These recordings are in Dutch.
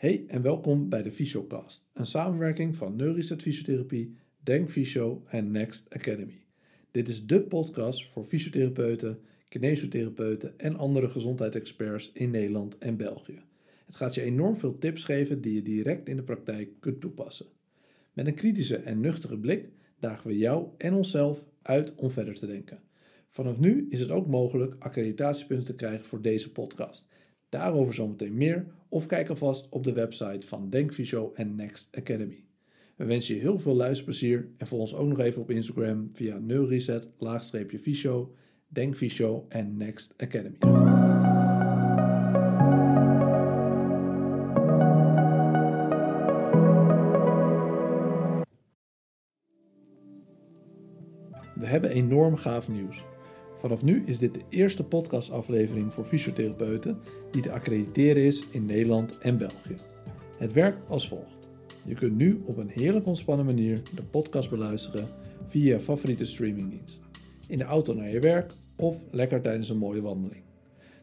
Hey en welkom bij de Fysiocast, een samenwerking van Neuriset Fysiotherapie, Denk Fysio en Next Academy. Dit is de podcast voor fysiotherapeuten, kinesiotherapeuten en andere gezondheidsexperts in Nederland en België. Het gaat je enorm veel tips geven die je direct in de praktijk kunt toepassen. Met een kritische en nuchtere blik dagen we jou en onszelf uit om verder te denken. Vanaf nu is het ook mogelijk accreditatiepunten te krijgen voor deze podcast. Daarover zometeen meer of kijk alvast op de website van Denkvisio en Next Academy. We wensen je heel veel luisterplezier en volg ons ook nog even op Instagram via neureset visio, Denkvisio en Next Academy. We hebben enorm gaaf nieuws. Vanaf nu is dit de eerste podcastaflevering voor fysiotherapeuten die te accrediteren is in Nederland en België. Het werkt als volgt. Je kunt nu op een heerlijk ontspannen manier de podcast beluisteren via je favoriete streamingdienst. In de auto naar je werk of lekker tijdens een mooie wandeling.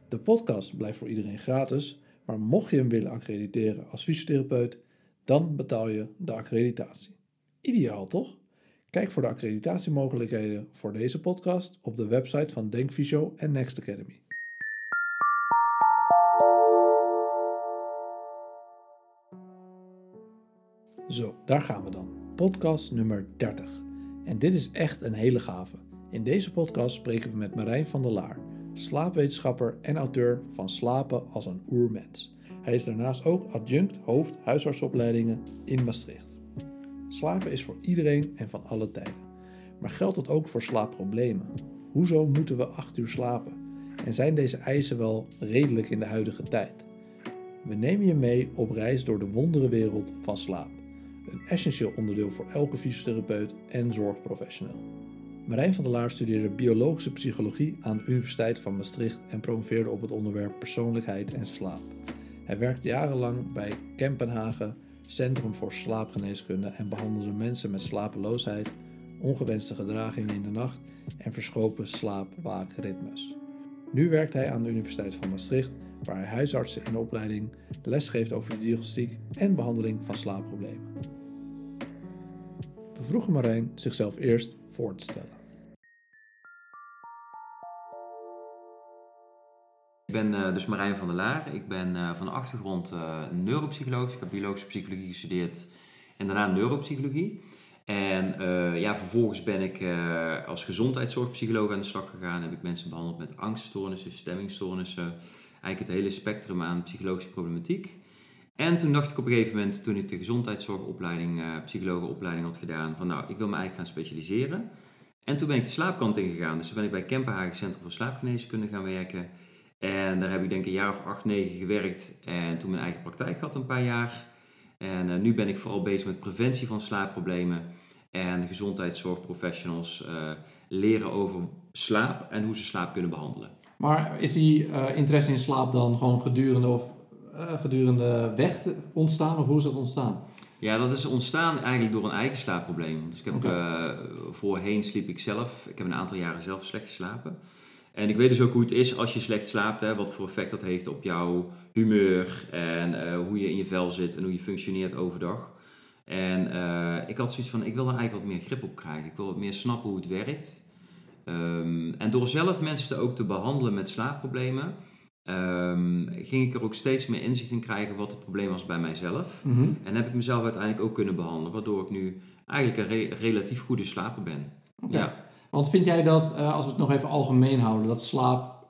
De podcast blijft voor iedereen gratis, maar mocht je hem willen accrediteren als fysiotherapeut, dan betaal je de accreditatie. Ideaal toch? Kijk voor de accreditatiemogelijkheden voor deze podcast op de website van Denkvisio en Next Academy. Zo, daar gaan we dan. Podcast nummer 30. En dit is echt een hele gave. In deze podcast spreken we met Marijn van der Laar, slaapwetenschapper en auteur van Slapen als een oermens. Hij is daarnaast ook adjunct hoofd huisartsopleidingen in Maastricht. Slapen is voor iedereen en van alle tijden. Maar geldt dat ook voor slaapproblemen? Hoezo moeten we 8 uur slapen? En zijn deze eisen wel redelijk in de huidige tijd? We nemen je mee op reis door de wonderenwereld van slaap. Een essentieel onderdeel voor elke fysiotherapeut en zorgprofessional. Marijn van der Laar studeerde biologische psychologie aan de Universiteit van Maastricht en promoveerde op het onderwerp persoonlijkheid en slaap. Hij werkte jarenlang bij Kempenhagen, Centrum voor Slaapgeneeskunde en behandelde mensen met slapeloosheid, ongewenste gedragingen in de nacht en verschopen slaap-waakritmes. Nu werkt hij aan de Universiteit van Maastricht, waar hij huisartsen in de opleiding les geeft over de diagnostiek en behandeling van slaapproblemen. We vroegen Marijn zichzelf eerst voor te stellen. Ik ben uh, dus Marijn van der Laar. Ik ben uh, van de achtergrond uh, neuropsycholoog. Ik heb biologische psychologie gestudeerd en daarna neuropsychologie. En ja, vervolgens ben ik als gezondheidszorgpsycholoog aan de slag gegaan. Heb ik mensen behandeld met angststoornissen, stemmingstoornissen. Eigenlijk het hele spectrum aan psychologische problematiek. En toen dacht ik op een gegeven moment, toen ik de gezondheidszorgopleiding, psychologenopleiding had gedaan, van nou, ik wil me eigenlijk gaan specialiseren. En toen ben ik de slaapkant ingegaan. Dus toen ben ik bij Kempenhagen Centrum voor Slaapgeneeskunde gaan werken. En daar heb ik denk ik een jaar of acht, negen gewerkt. En toen mijn eigen praktijk gehad een paar jaar. En uh, nu ben ik vooral bezig met preventie van slaapproblemen. En gezondheidszorgprofessionals uh, leren over slaap en hoe ze slaap kunnen behandelen. Maar is die uh, interesse in slaap dan gewoon gedurende, of, gedurende weg ontstaan? Of hoe is dat ontstaan? Ja, dat is ontstaan eigenlijk door een eigen slaapprobleem. Dus ik heb, okay. voorheen sliep ik zelf. Ik heb een aantal jaren zelf slecht geslapen. En ik weet dus ook hoe het is als je slecht slaapt, hè, wat voor effect dat heeft op jouw humeur en uh, hoe je in je vel zit en hoe je functioneert overdag. En uh, ik had zoiets van, ik wil er eigenlijk wat meer grip op krijgen. Ik wil wat meer snappen hoe het werkt. Um, en door zelf mensen te ook te behandelen met slaapproblemen, um, ging ik er ook steeds meer inzicht in krijgen wat het probleem was bij mijzelf. Mm -hmm. En heb ik mezelf uiteindelijk ook kunnen behandelen, waardoor ik nu eigenlijk een re relatief goede slaper ben. Okay. Ja. Want vind jij dat, uh, als we het nog even algemeen houden, dat slaap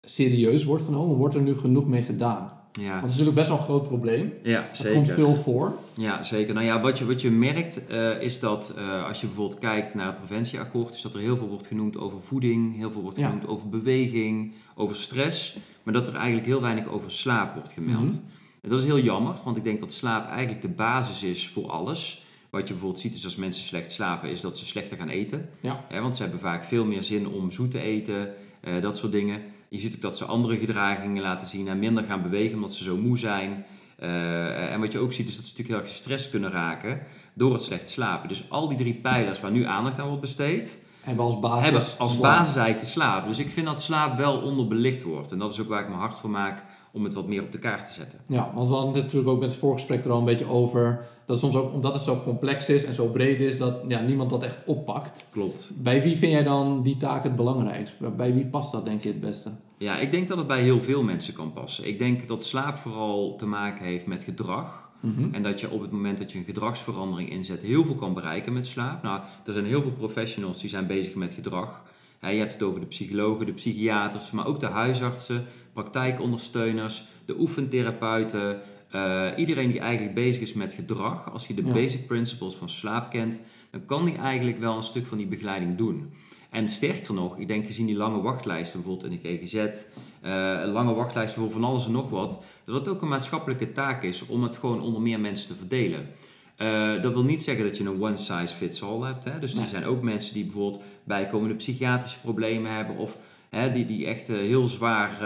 serieus wordt genomen? Wordt er nu genoeg mee gedaan? Ja. Want het is natuurlijk best wel een groot probleem. Ja, dat zeker. komt veel voor. Ja, zeker. Nou ja, wat je, wat je merkt uh, is dat uh, als je bijvoorbeeld kijkt naar het preventieakkoord, is dat er heel veel wordt genoemd over voeding, heel veel wordt ja. genoemd over beweging, over stress, maar dat er eigenlijk heel weinig over slaap wordt gemeld. Mm -hmm. En dat is heel jammer, want ik denk dat slaap eigenlijk de basis is voor alles. Wat je bijvoorbeeld ziet is als mensen slecht slapen, is dat ze slechter gaan eten. Ja. Ja, want ze hebben vaak veel meer zin om zoet te eten, uh, dat soort dingen. Je ziet ook dat ze andere gedragingen laten zien en minder gaan bewegen omdat ze zo moe zijn. Uh, en wat je ook ziet is dat ze natuurlijk heel erg gestrest kunnen raken door het slecht slapen. Dus al die drie pijlers waar nu aandacht aan wordt besteed, hebben als basis, hebben als basis eigenlijk te slapen. Dus ik vind dat slaap wel onderbelicht wordt. En dat is ook waar ik me hard voor maak om het wat meer op de kaart te zetten. Ja, want we hadden het natuurlijk ook met het voorgesprek er al een beetje over. Dat soms ook, omdat het zo complex is en zo breed is, dat ja, niemand dat echt oppakt. Klopt. Bij wie vind jij dan die taak het belangrijkst? Bij wie past dat denk je het beste? Ja, ik denk dat het bij heel veel mensen kan passen. Ik denk dat slaap vooral te maken heeft met gedrag. Mhm. En dat je op het moment dat je een gedragsverandering inzet, heel veel kan bereiken met slaap. Nou, er zijn heel veel professionals die zijn bezig met gedrag. Ja, je hebt het over de psychologen, de psychiaters, maar ook de huisartsen, praktijkondersteuners, de oefentherapeuten. eh, iedereen die eigenlijk bezig is met gedrag, als je de Ja. basic principles van slaap kent, dan kan die eigenlijk wel een stuk van die begeleiding doen. En sterker nog, ik denk gezien die lange wachtlijsten bijvoorbeeld in de GGZ, eh, lange wachtlijsten voor van alles en nog wat, dat het ook een maatschappelijke taak is om het gewoon onder meer mensen te verdelen. Eh, dat wil niet zeggen dat je een one size fits all hebt. Hè? Dus Nee. er zijn ook mensen die bijvoorbeeld bijkomende psychiatrische problemen hebben of hè, die, die echt eh, heel zwaar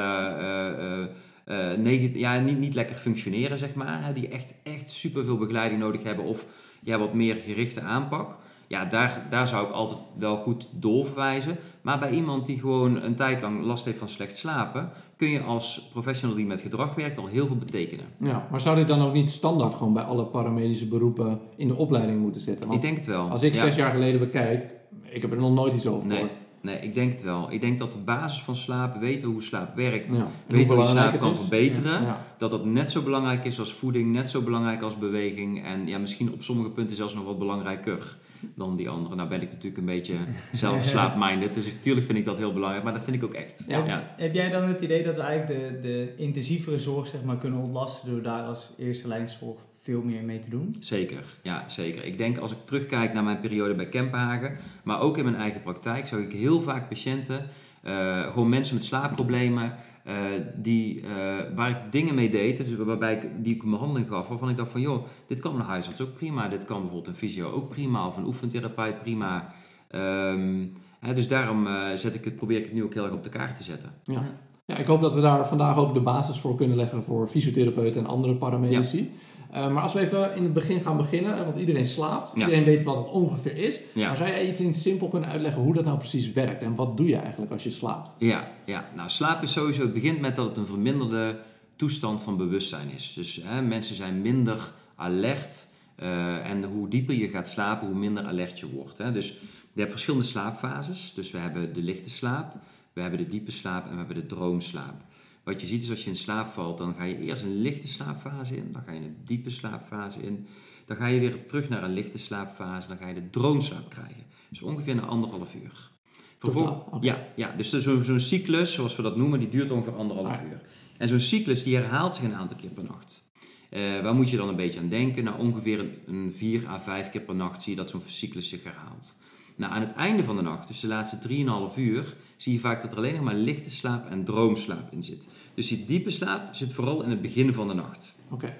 ja, niet, niet lekker functioneren, zeg maar. Hè? Die echt, echt superveel begeleiding nodig hebben of ja, wat meer gerichte aanpak. Ja, daar, daar zou ik altijd wel goed doorverwijzen. Maar bij iemand die gewoon een tijd lang last heeft van slecht slapen, kun je als professional die met gedrag werkt al heel veel betekenen. Ja, maar zou dit dan ook niet standaard gewoon bij alle paramedische beroepen in de opleiding moeten zitten? Want Ik denk het wel. als ik Ja. zes jaar geleden bekijk, ik heb er nog nooit iets over Nee. gehoord. Nee, ik denk het wel. Ik denk dat de basis van slaap, weten hoe slaap werkt, Ja. Weten hoe je slaap kan is? verbeteren, ja. dat dat net zo belangrijk is als voeding, net zo belangrijk als beweging en ja, misschien op sommige punten zelfs nog wat belangrijker dan die andere. Nou ben ik natuurlijk een beetje zelf slaapminded, dus natuurlijk vind ik dat heel belangrijk, maar dat vind ik ook echt. Ja. Ja. Heb jij dan het idee dat we eigenlijk de, de intensievere zorg zeg maar, kunnen ontlasten door daar als eerste lijnszorg veel meer mee te doen? Zeker, ja zeker. Ik denk als ik terugkijk naar mijn periode bij Kempenhagen, maar ook in mijn eigen praktijk, zag ik heel vaak patiënten, eh, gewoon mensen met slaapproblemen, eh, die, eh, waar ik dingen mee deed, dus waarbij ik, die ik een behandeling gaf, waarvan ik dacht van joh, dit kan een huisarts ook prima, dit kan bijvoorbeeld een fysio ook prima, of een oefentherapeut prima. Ehm, hè, dus daarom eh, zet ik het, probeer ik het nu ook heel erg op de kaart te zetten. Ja. Ja, ik hoop dat we daar vandaag ook de basis voor kunnen leggen voor fysiotherapeuten en andere paramedici. Eh, maar als we even in het begin gaan beginnen, eh, want iedereen slaapt, Ja. iedereen weet wat het ongeveer is. Ja. Maar zou jij iets in het simpel kunnen uitleggen hoe dat nou precies werkt en wat doe je eigenlijk als je slaapt? Ja, ja, nou slaap is sowieso, het begint met dat het een verminderde toestand van bewustzijn is. Dus hè, mensen zijn minder alert eh, en hoe dieper je gaat slapen, hoe minder alert je wordt. Hè. Dus je hebt verschillende slaapfases. Dus we hebben de lichte slaap, we hebben de diepe slaap en we hebben de droomslaap. Wat je ziet is als je in slaap valt, dan ga je eerst een lichte slaapfase in, dan ga je een diepe slaapfase in, dan ga je weer terug naar een lichte slaapfase, dan ga je de droomslaap krijgen. Dus ongeveer een anderhalf uur. Ja, ja, dus zo- zo'n cyclus, zoals we dat noemen, die duurt ongeveer anderhalf Ah. uur. En zo'n cyclus die herhaalt zich een aantal keer per nacht. Eh, waar moet je dan een beetje aan denken? Nou, ongeveer een, een vier à vijf keer per nacht zie je dat zo'n cyclus zich herhaalt. Nou, aan het einde van de nacht, dus de laatste 3,5 uur, zie je vaak dat er alleen nog maar lichte slaap en droomslaap in zit. Dus die diepe slaap zit vooral in het begin van de nacht. Oké.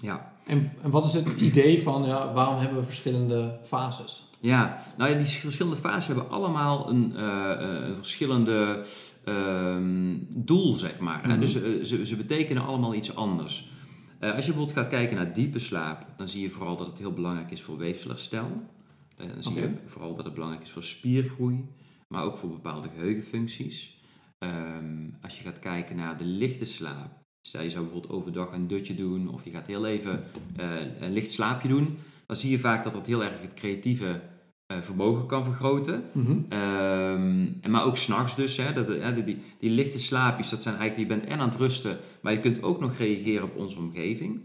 Ja, En, en wat is het idee van ja, waarom hebben we verschillende fases? Ja, nou ja, die verschillende fases hebben allemaal een, eh, eh, een verschillende ehm, doel, zeg maar. hè. Mhm. Dus eh, ze, ze betekenen allemaal iets anders. Als je bijvoorbeeld gaat kijken naar diepe slaap, dan zie je vooral dat het heel belangrijk is voor weefselherstel. Dan zie je vooral dat het belangrijk is voor spiergroei, maar ook voor bepaalde geheugenfuncties. Ehm, als je gaat kijken naar de lichte slaap, stel je zou bijvoorbeeld overdag een dutje doen of je gaat heel even eh, een licht slaapje doen, dan zie je vaak dat dat heel erg het creatieve eh, vermogen kan vergroten. Mhm. Ehm, en maar ook s'nachts dus. Hè, dat, hè, die, die, die lichte slaapjes, dat zijn eigenlijk, je bent en aan het rusten, maar je kunt ook nog reageren op onze omgeving.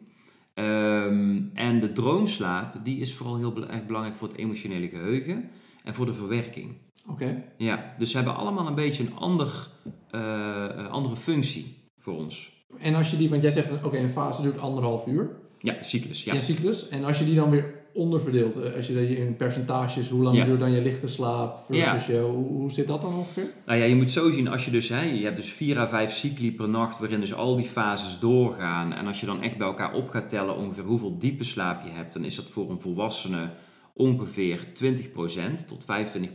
Ehm, en de droomslaap, die is vooral heel erg belangrijk voor het emotionele geheugen en voor de verwerking. Oké. Ja, dus ze hebben allemaal een beetje een ander, eh, eh, andere functie voor ons. En als je die, want jij zegt oké, een fase duurt anderhalf uur, Ja, cyclus, ja. je cyclus. En als je die dan weer onderverdeelt, eh, als je dat in percentages, hoe lang Ja. duurt dan je lichte slaap versus je, hoe, hoe zit dat dan ongeveer? Nou ja, je moet zo zien, als je dus, hè, je hebt dus vier à vijf cycli per nacht, waarin dus al die fases doorgaan. En als je dan echt bij elkaar op gaat tellen ongeveer hoeveel diepe slaap je hebt, dan is dat voor een volwassene ongeveer 20% tot 25%.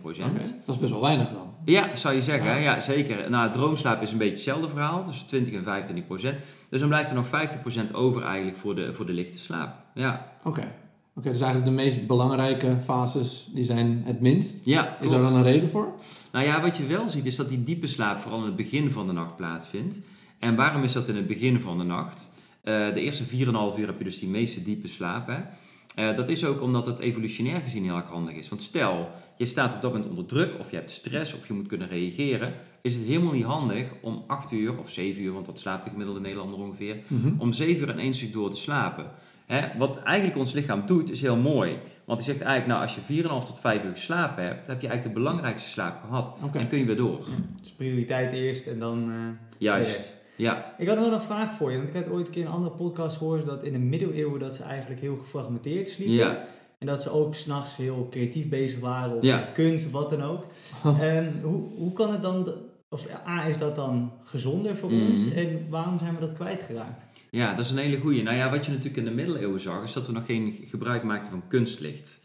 Oké, Dat is best wel weinig dan. Ja, zou je zeggen. Ja. zeker. Nou, droomslaap is een beetje hetzelfde verhaal, tussen 20 en 25%. Dus dan blijft er nog 50% over eigenlijk voor de, voor de lichte slaap. Ja, Oké. Oké, dus eigenlijk de meest belangrijke fases, die zijn het minst. ja Is daar klopt. dan een reden voor? Nou ja, wat je wel ziet is dat die diepe slaap vooral in het begin van de nacht plaatsvindt. En waarom is dat in het begin van de nacht? Uh, de eerste 4,5 uur heb je dus die meeste diepe slaap. Hè? Uh, dat is ook omdat het evolutionair gezien heel erg handig is. Want stel, je staat op dat moment onder druk, of je hebt stress, of je moet kunnen reageren, is het helemaal niet handig om 8 uur of 7 uur, want dat slaapt de gemiddelde Nederlander ongeveer, mm -hmm. om 7 uur in één stuk door te slapen. Hè? Wat eigenlijk ons lichaam doet, is heel mooi. Want hij zegt eigenlijk, nou, als je 4,5 tot 5 uur geslapen hebt, heb je eigenlijk de belangrijkste slaap gehad. Okay. En kun je weer door. Dus prioriteit eerst en dan. Uh, Juist. Ja. Ik had wel een vraag voor je, want ik had ooit een keer een andere podcast gehoord dat in de middeleeuwen dat ze eigenlijk heel gefragmenteerd sliepen. Ja. En dat ze ook s'nachts heel creatief bezig waren of met kunst of wat dan ook. en hoe, hoe kan het dan, of A, is dat dan gezonder voor Mhm. ons en waarom zijn we dat kwijtgeraakt? Ja, dat is een hele goeie. Nou ja, wat je natuurlijk in de middeleeuwen zag, is dat we nog geen gebruik maakten van kunstlicht.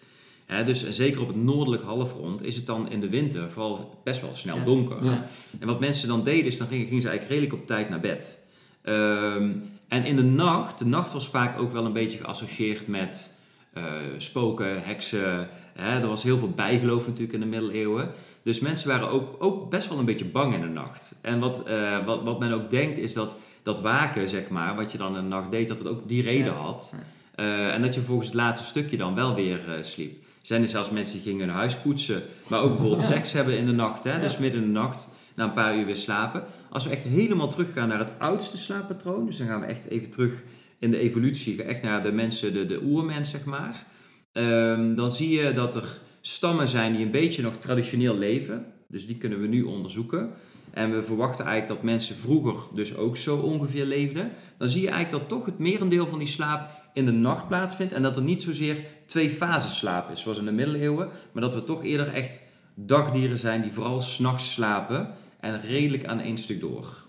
Dus zeker op het noordelijk halfrond is het dan in de winter vooral best wel snel Ja. donker. Ja. En wat mensen dan deden, is dan gingen, gingen ze eigenlijk redelijk op tijd naar bed. Ehm, en in de nacht, de nacht was vaak ook wel een beetje geassocieerd met eh, spoken, heksen. Er was heel veel bijgeloof natuurlijk in de middeleeuwen. Dus mensen waren ook, ook best wel een beetje bang in de nacht. En wat, eh, wat, wat men ook denkt is dat dat waken, zeg maar, wat je dan in de nacht deed, dat het ook die reden Ja. had. Eh, en dat je volgens het laatste stukje dan wel weer sliep. Zijn er zelfs mensen die gingen hun huis poetsen, maar ook bijvoorbeeld seks hebben in de nacht. Hè? Dus midden in de nacht, na een paar uur weer slapen. Als we echt helemaal teruggaan naar het oudste slaappatroon, dus dan gaan we echt even terug in de evolutie, echt naar de mensen, de, de oermens zeg maar. Ehm, dan zie je dat er stammen zijn die een beetje nog traditioneel leven. Dus die kunnen we nu onderzoeken. En we verwachten eigenlijk dat mensen vroeger dus ook zo ongeveer leefden. Dan zie je eigenlijk dat toch het merendeel van die slaap in de nacht plaatsvindt. En dat er niet zozeer twee fases slaap is, zoals in de middeleeuwen. Maar dat we toch eerder echt dagdieren zijn die vooral s'nachts slapen. En redelijk aan één stuk door.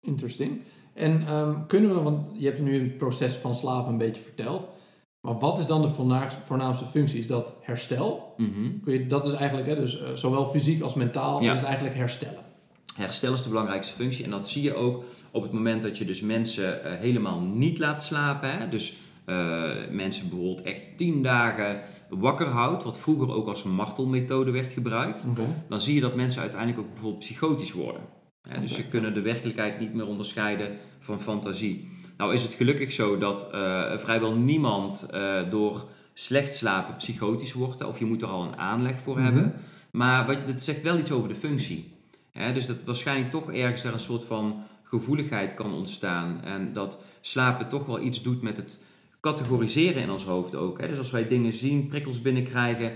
Interesting. En ehm, kunnen we dan, want je hebt nu het proces van slapen een beetje verteld. Maar wat is dan de voornaamste, voornaamste functie? Is dat herstel? Mhm. Kun je, dat is eigenlijk, hè, dus eh, zowel fysiek als mentaal, Ja. is het eigenlijk herstellen. Herstel is de belangrijkste functie. En dat zie je ook op het moment dat je dus mensen eh, helemaal niet laat slapen. Hè? Dus eh, mensen bijvoorbeeld echt tien dagen wakker houdt. Wat vroeger ook als martelmethode werd gebruikt. Dan zie je dat mensen uiteindelijk ook bijvoorbeeld psychotisch worden. Dus ze kunnen de werkelijkheid niet meer onderscheiden van fantasie. Nou is het gelukkig zo dat eh, vrijwel niemand door slecht slapen psychotisch wordt. Of je moet er al een aanleg voor Mhm. hebben. Maar wat, het zegt wel iets over de functie. Dus dat waarschijnlijk toch ergens daar een soort van gevoeligheid kan ontstaan. En dat slapen toch wel iets doet met het categoriseren in ons hoofd ook. Dus als wij dingen zien, prikkels binnenkrijgen,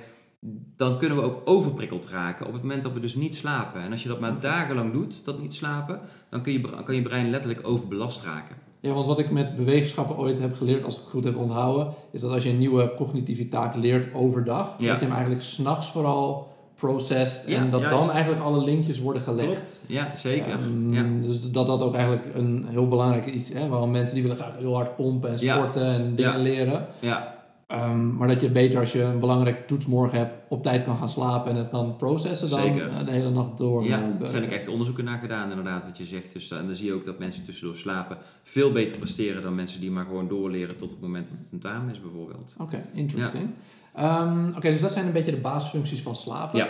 dan kunnen we ook overprikkeld raken op het moment dat we dus niet slapen. En als je dat maar dagenlang doet, dat niet slapen, dan kun je, kan je brein letterlijk overbelast raken. Ja, want wat ik met beweegschappen ooit heb geleerd, als ik het goed heb onthouden, is dat als je een nieuwe cognitieve taak leert overdag, Ja. dat je hem eigenlijk s'nachts vooral processed Ja, en dat juist. dan eigenlijk alle linkjes worden gelegd. Klopt. Ja, zeker. Ehm, ja. Dus dat dat ook eigenlijk een heel belangrijk iets is. Waarom mensen die willen graag heel hard pompen en Ja. sporten en dingen leren. ja, Ehm, maar dat je beter als je een belangrijke toets morgen hebt, op tijd kan gaan slapen en het kan processen dan Zeker. eh, de hele nacht door. Ja, eh, er zijn ook echt onderzoeken naar gedaan, inderdaad, wat je zegt. Dus, eh, en dan zie je ook dat mensen tussendoor slapen veel beter presteren dan mensen die maar gewoon doorleren tot het moment dat het tentamen is, bijvoorbeeld. Oké, interesting. Ehm, Oké, dus dat zijn een beetje de basisfuncties van slapen. Ja.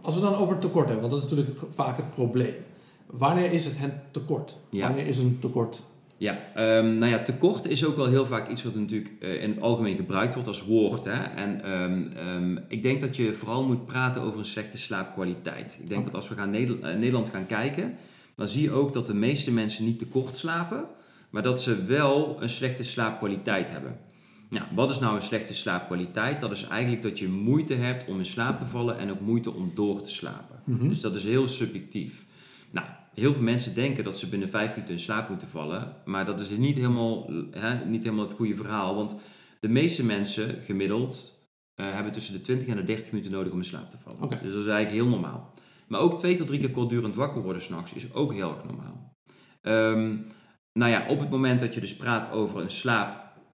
Als we dan over tekort hebben, want dat is natuurlijk vaak het probleem. Wanneer is het het tekort? Ja. Wanneer is een tekort? Ja, ehm, nou ja, tekort is ook wel heel vaak iets wat natuurlijk eh, in het algemeen gebruikt wordt als woord. Hè? En ehm, ik denk dat je vooral moet praten over een slechte slaapkwaliteit. Ik denk dat als we gaan eh, Nederland gaan kijken, dan zie je ook dat de meeste mensen niet tekort slapen, maar dat ze wel een slechte slaapkwaliteit hebben. Nou, wat is nou een slechte slaapkwaliteit? Dat is eigenlijk dat je moeite hebt om in slaap te vallen en ook moeite om door te slapen. Mhm. Dus dat is heel subjectief. Nou, heel veel mensen denken dat ze binnen vijf minuten in slaap moeten vallen. Maar dat is niet helemaal, hè, niet helemaal het goede verhaal. Want de meeste mensen gemiddeld eh, hebben tussen de 20 en de 30 minuten nodig om in slaap te vallen. Dus dat is eigenlijk heel normaal. Maar ook twee tot drie keer kortdurend wakker worden s'nachts is ook heel erg normaal. Ehm, nou ja, op het moment dat je dus praat over een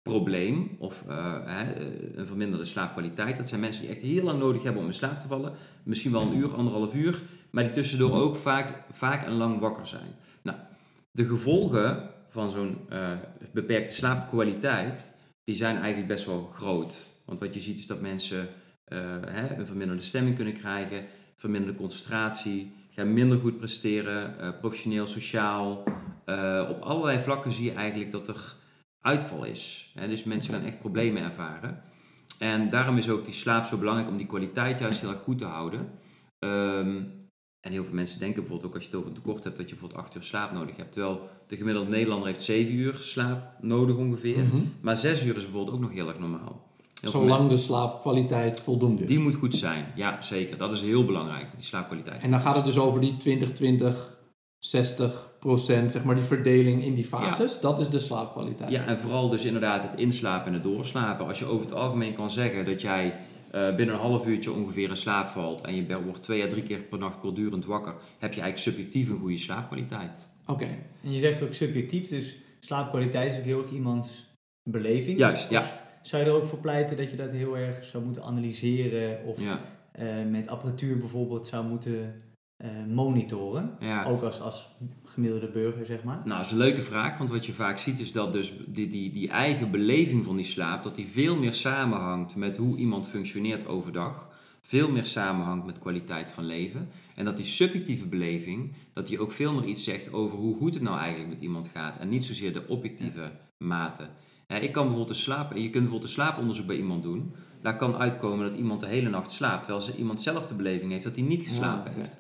slaapprobleem of eh, eh, een verminderde slaapkwaliteit, dat zijn mensen die echt heel lang nodig hebben om in slaap te vallen. Misschien wel een uur, anderhalf uur, maar die tussendoor ook vaak, vaak en lang wakker zijn. Nou, de gevolgen van zo'n eh, beperkte slaapkwaliteit, die zijn eigenlijk best wel groot. Want wat je ziet is dat mensen hè, een verminderde stemming kunnen krijgen, verminderde concentratie, ga minder goed presteren, professioneel, sociaal. op allerlei vlakken zie je eigenlijk dat er uitval is. Hè? Dus mensen gaan echt problemen ervaren. En daarom is ook die slaap zo belangrijk om die kwaliteit juist heel erg goed te houden. Ehm, en heel veel mensen denken bijvoorbeeld ook als je het over een tekort hebt dat je bijvoorbeeld 8 uur slaap nodig hebt. Terwijl de gemiddelde Nederlander heeft 7 uur slaap nodig ongeveer. Mhm. Maar 6 uur is bijvoorbeeld ook nog heel erg normaal. Zolang de slaapkwaliteit voldoende is. Die moet goed zijn, ja zeker. Dat is heel belangrijk, die slaapkwaliteit. En dan gaat het dus over die 20, 20, 60 procent, zeg maar die verdeling in die fases. Dat is de slaapkwaliteit. Ja, en vooral dus inderdaad het inslapen en het doorslapen. Als je over het algemeen kan zeggen dat jij uh, binnen een half uurtje ongeveer in slaap valt en je wordt twee à drie keer per nacht kortdurend wakker, heb je eigenlijk subjectief een goede slaapkwaliteit. Oké. En je zegt ook subjectief, dus slaapkwaliteit is ook heel erg iemands beleving. Juist, ja. Zou je er ook voor pleiten dat je dat heel erg zou moeten analyseren of ja. uh, met apparatuur bijvoorbeeld zou moeten monitoren? Ja. Ook als, als gemiddelde burger, zeg maar. Nou, dat is een leuke vraag, want wat je vaak ziet is dat dus die, die, die eigen beleving van die slaap, dat die veel meer samenhangt met hoe iemand functioneert overdag. Veel meer samenhangt met kwaliteit van leven. En dat die subjectieve beleving, dat die ook veel meer iets zegt over hoe goed het nou eigenlijk met iemand gaat. En niet zozeer de objectieve mate. ik kan bijvoorbeeld een slaap, je kunt bijvoorbeeld een slaaponderzoek bij iemand doen. Daar kan uitkomen dat iemand de hele nacht slaapt, terwijl ze iemand zelf de beleving heeft dat hij niet geslapen heeft.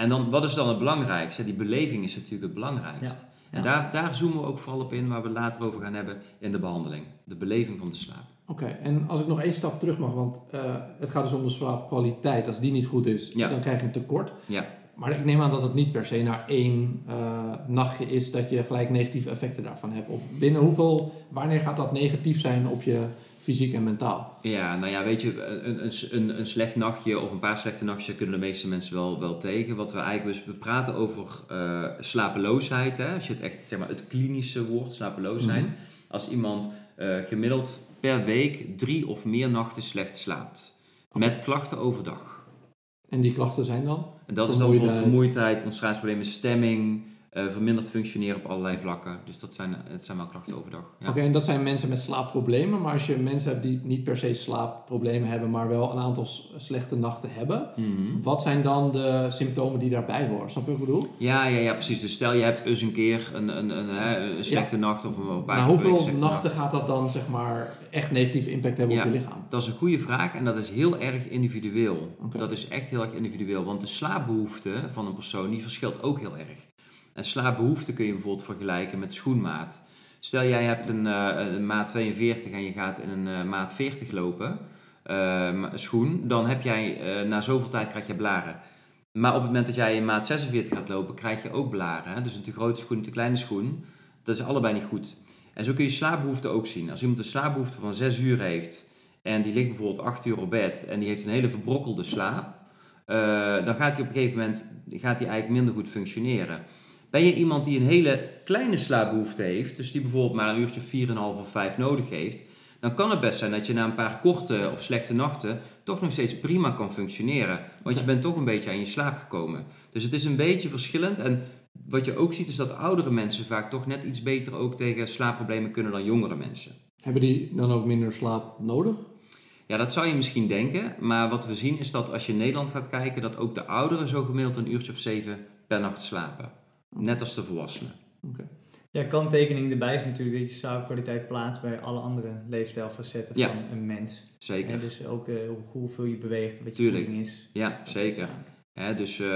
En dan, wat is dan het belangrijkste? Die beleving is natuurlijk het belangrijkste. En daar, daar zoomen we ook vooral op in, waar we later over gaan hebben in de behandeling. De beleving van de slaap. Oké, en als ik nog één stap terug mag, want uh, het gaat dus om de slaapkwaliteit. Als die niet goed is, dan krijg je een tekort. Ja. Maar ik neem aan dat het niet per se naar één uh, nachtje is dat je gelijk negatieve effecten daarvan hebt. Of binnen hoeveel, wanneer gaat dat negatief zijn op je fysiek en mentaal. Ja, nou ja, weet je, een, een, een slecht nachtje of een paar slechte nachtjes kunnen de meeste mensen wel, wel tegen. Wat we eigenlijk, dus we praten over uh, slapeloosheid. Hè? Als je het echt, zeg maar, het klinische woord, slapeloosheid. Mhm. Als iemand uh, gemiddeld per week drie of meer nachten slecht slaapt. Met klachten overdag. En die klachten zijn dan? En dat is dan bijvoorbeeld vermoeidheid, concentratieproblemen, stemming, verminderd functioneren op allerlei vlakken. Dus dat zijn, het zijn wel klachten overdag. Ja. Oké, en dat zijn mensen met slaapproblemen. Maar als je mensen hebt die niet per se slaapproblemen hebben, maar wel een aantal slechte nachten hebben, mhm. wat zijn dan de symptomen die daarbij horen? Snap je wat ik bedoel? Ja, ja, ja, precies. Dus stel je hebt eens een keer een, een, een, een slechte nacht of een paar nou, Hoeveel nachten gaat dat dan zeg maar echt negatieve impact hebben op je lichaam? Dat is een goede vraag en dat is heel erg individueel. Dat is echt heel erg individueel, want de slaapbehoefte van een persoon die verschilt ook heel erg. En slaapbehoefte kun je bijvoorbeeld vergelijken met schoenmaat. Stel jij hebt een, een maat 42 en je gaat in een uh, maat 40 lopen, uh, schoen, dan heb jij na zoveel tijd krijg je blaren. Maar op het moment dat jij in maat 46 gaat lopen, krijg je ook blaren. Hè? Dus een te grote schoen, een te kleine schoen. Dat is allebei niet goed. En zo kun je slaapbehoefte ook zien. Als iemand een slaapbehoefte van 6 uur heeft en die ligt bijvoorbeeld 8 uur op bed en die heeft een hele verbrokkelde slaap, dan gaat hij op een gegeven moment gaat eigenlijk minder goed functioneren. Ben je iemand die een hele kleine slaapbehoefte heeft, dus die bijvoorbeeld maar een uurtje 4,5 of 5 nodig heeft, dan kan het best zijn dat je na een paar korte of slechte nachten toch nog steeds prima kan functioneren. Want je bent toch een beetje aan je slaap gekomen. Dus het is een beetje verschillend. En wat je ook ziet is dat oudere mensen vaak toch net iets beter ook tegen slaapproblemen kunnen dan jongere mensen. Hebben die dan ook minder slaap nodig? Ja, dat zou je misschien denken. Maar wat we zien is dat als je in Nederland gaat kijken, dat ook de ouderen zo gemiddeld een uurtje of zeven per nacht slapen. Net als de volwassenen. Okay. Ja, kanttekening erbij is natuurlijk dat je slaapkwaliteit plaatst bij alle andere leefstijlfacetten van een mens. Zeker. En dus ook uh, hoeveel je beweegt, wat je Tuurlijk. is. Ja, zeker. Dus uh,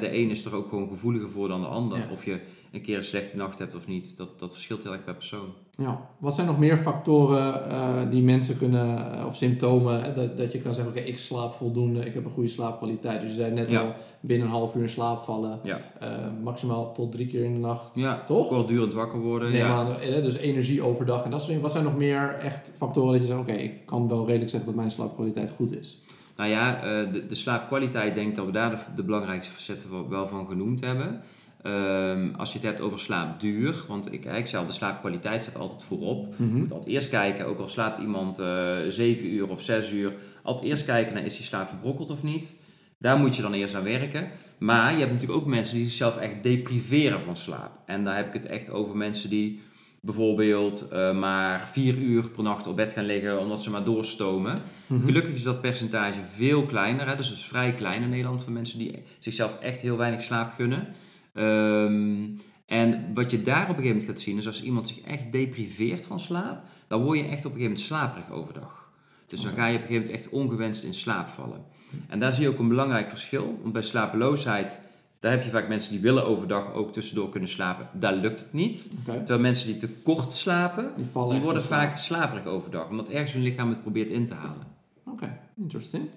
de een is er ook gewoon gevoeliger voor dan de ander. Of je een keer een slechte nacht hebt of niet, dat, dat verschilt heel erg per persoon. Ja, wat zijn nog meer factoren uh, die mensen kunnen, uh, of symptomen, dat, dat je kan zeggen, oké, ik slaap voldoende, ik heb een goede slaapkwaliteit. Dus je zei net al, binnen een half uur in slaap vallen, ja. uh, maximaal tot drie keer in de nacht, ja, toch? Kortdurend wakker worden. Nee, ja. Maar, dus energie overdag en dat soort dingen. Wat zijn nog meer echt factoren dat je zegt, oké, ik kan wel redelijk zeggen dat mijn slaapkwaliteit goed is? Nou ja, de, de slaapkwaliteit denk dat we daar de, de belangrijkste facetten wel van genoemd hebben. Um, als je het hebt over slaapduur, want ik, ik zei al, de slaapkwaliteit staat altijd voorop. Mm Je moet altijd eerst kijken, ook al slaapt iemand uh, eh, 7 uur of 6 uur, altijd eerst kijken naar is die slaap verbrokkeld of niet. Daar moet je dan eerst aan werken. Maar je hebt natuurlijk ook mensen die zichzelf echt depriveren van slaap. En daar heb ik het echt over mensen die bijvoorbeeld uh, maar vier uur per nacht op bed gaan liggen omdat ze maar doorstomen. Mhm. Gelukkig is dat percentage veel kleiner. Hè? Dus het is vrij klein in Nederland van mensen die zichzelf echt heel weinig slaap gunnen. Um, en wat je daar op een gegeven moment gaat zien is als iemand zich echt depriveert van slaap, dan word je echt op een gegeven moment slaperig overdag. Dus dan ga je op een gegeven moment echt ongewenst in slaap vallen. En daar zie je ook een belangrijk verschil. Want bij slapeloosheid, daar heb je vaak mensen die willen overdag ook tussendoor kunnen slapen. Daar lukt het niet. Terwijl mensen die te kort slapen, die, die worden vaak slaperig overdag. Omdat ergens hun lichaam het probeert in te halen. Oké, interesting.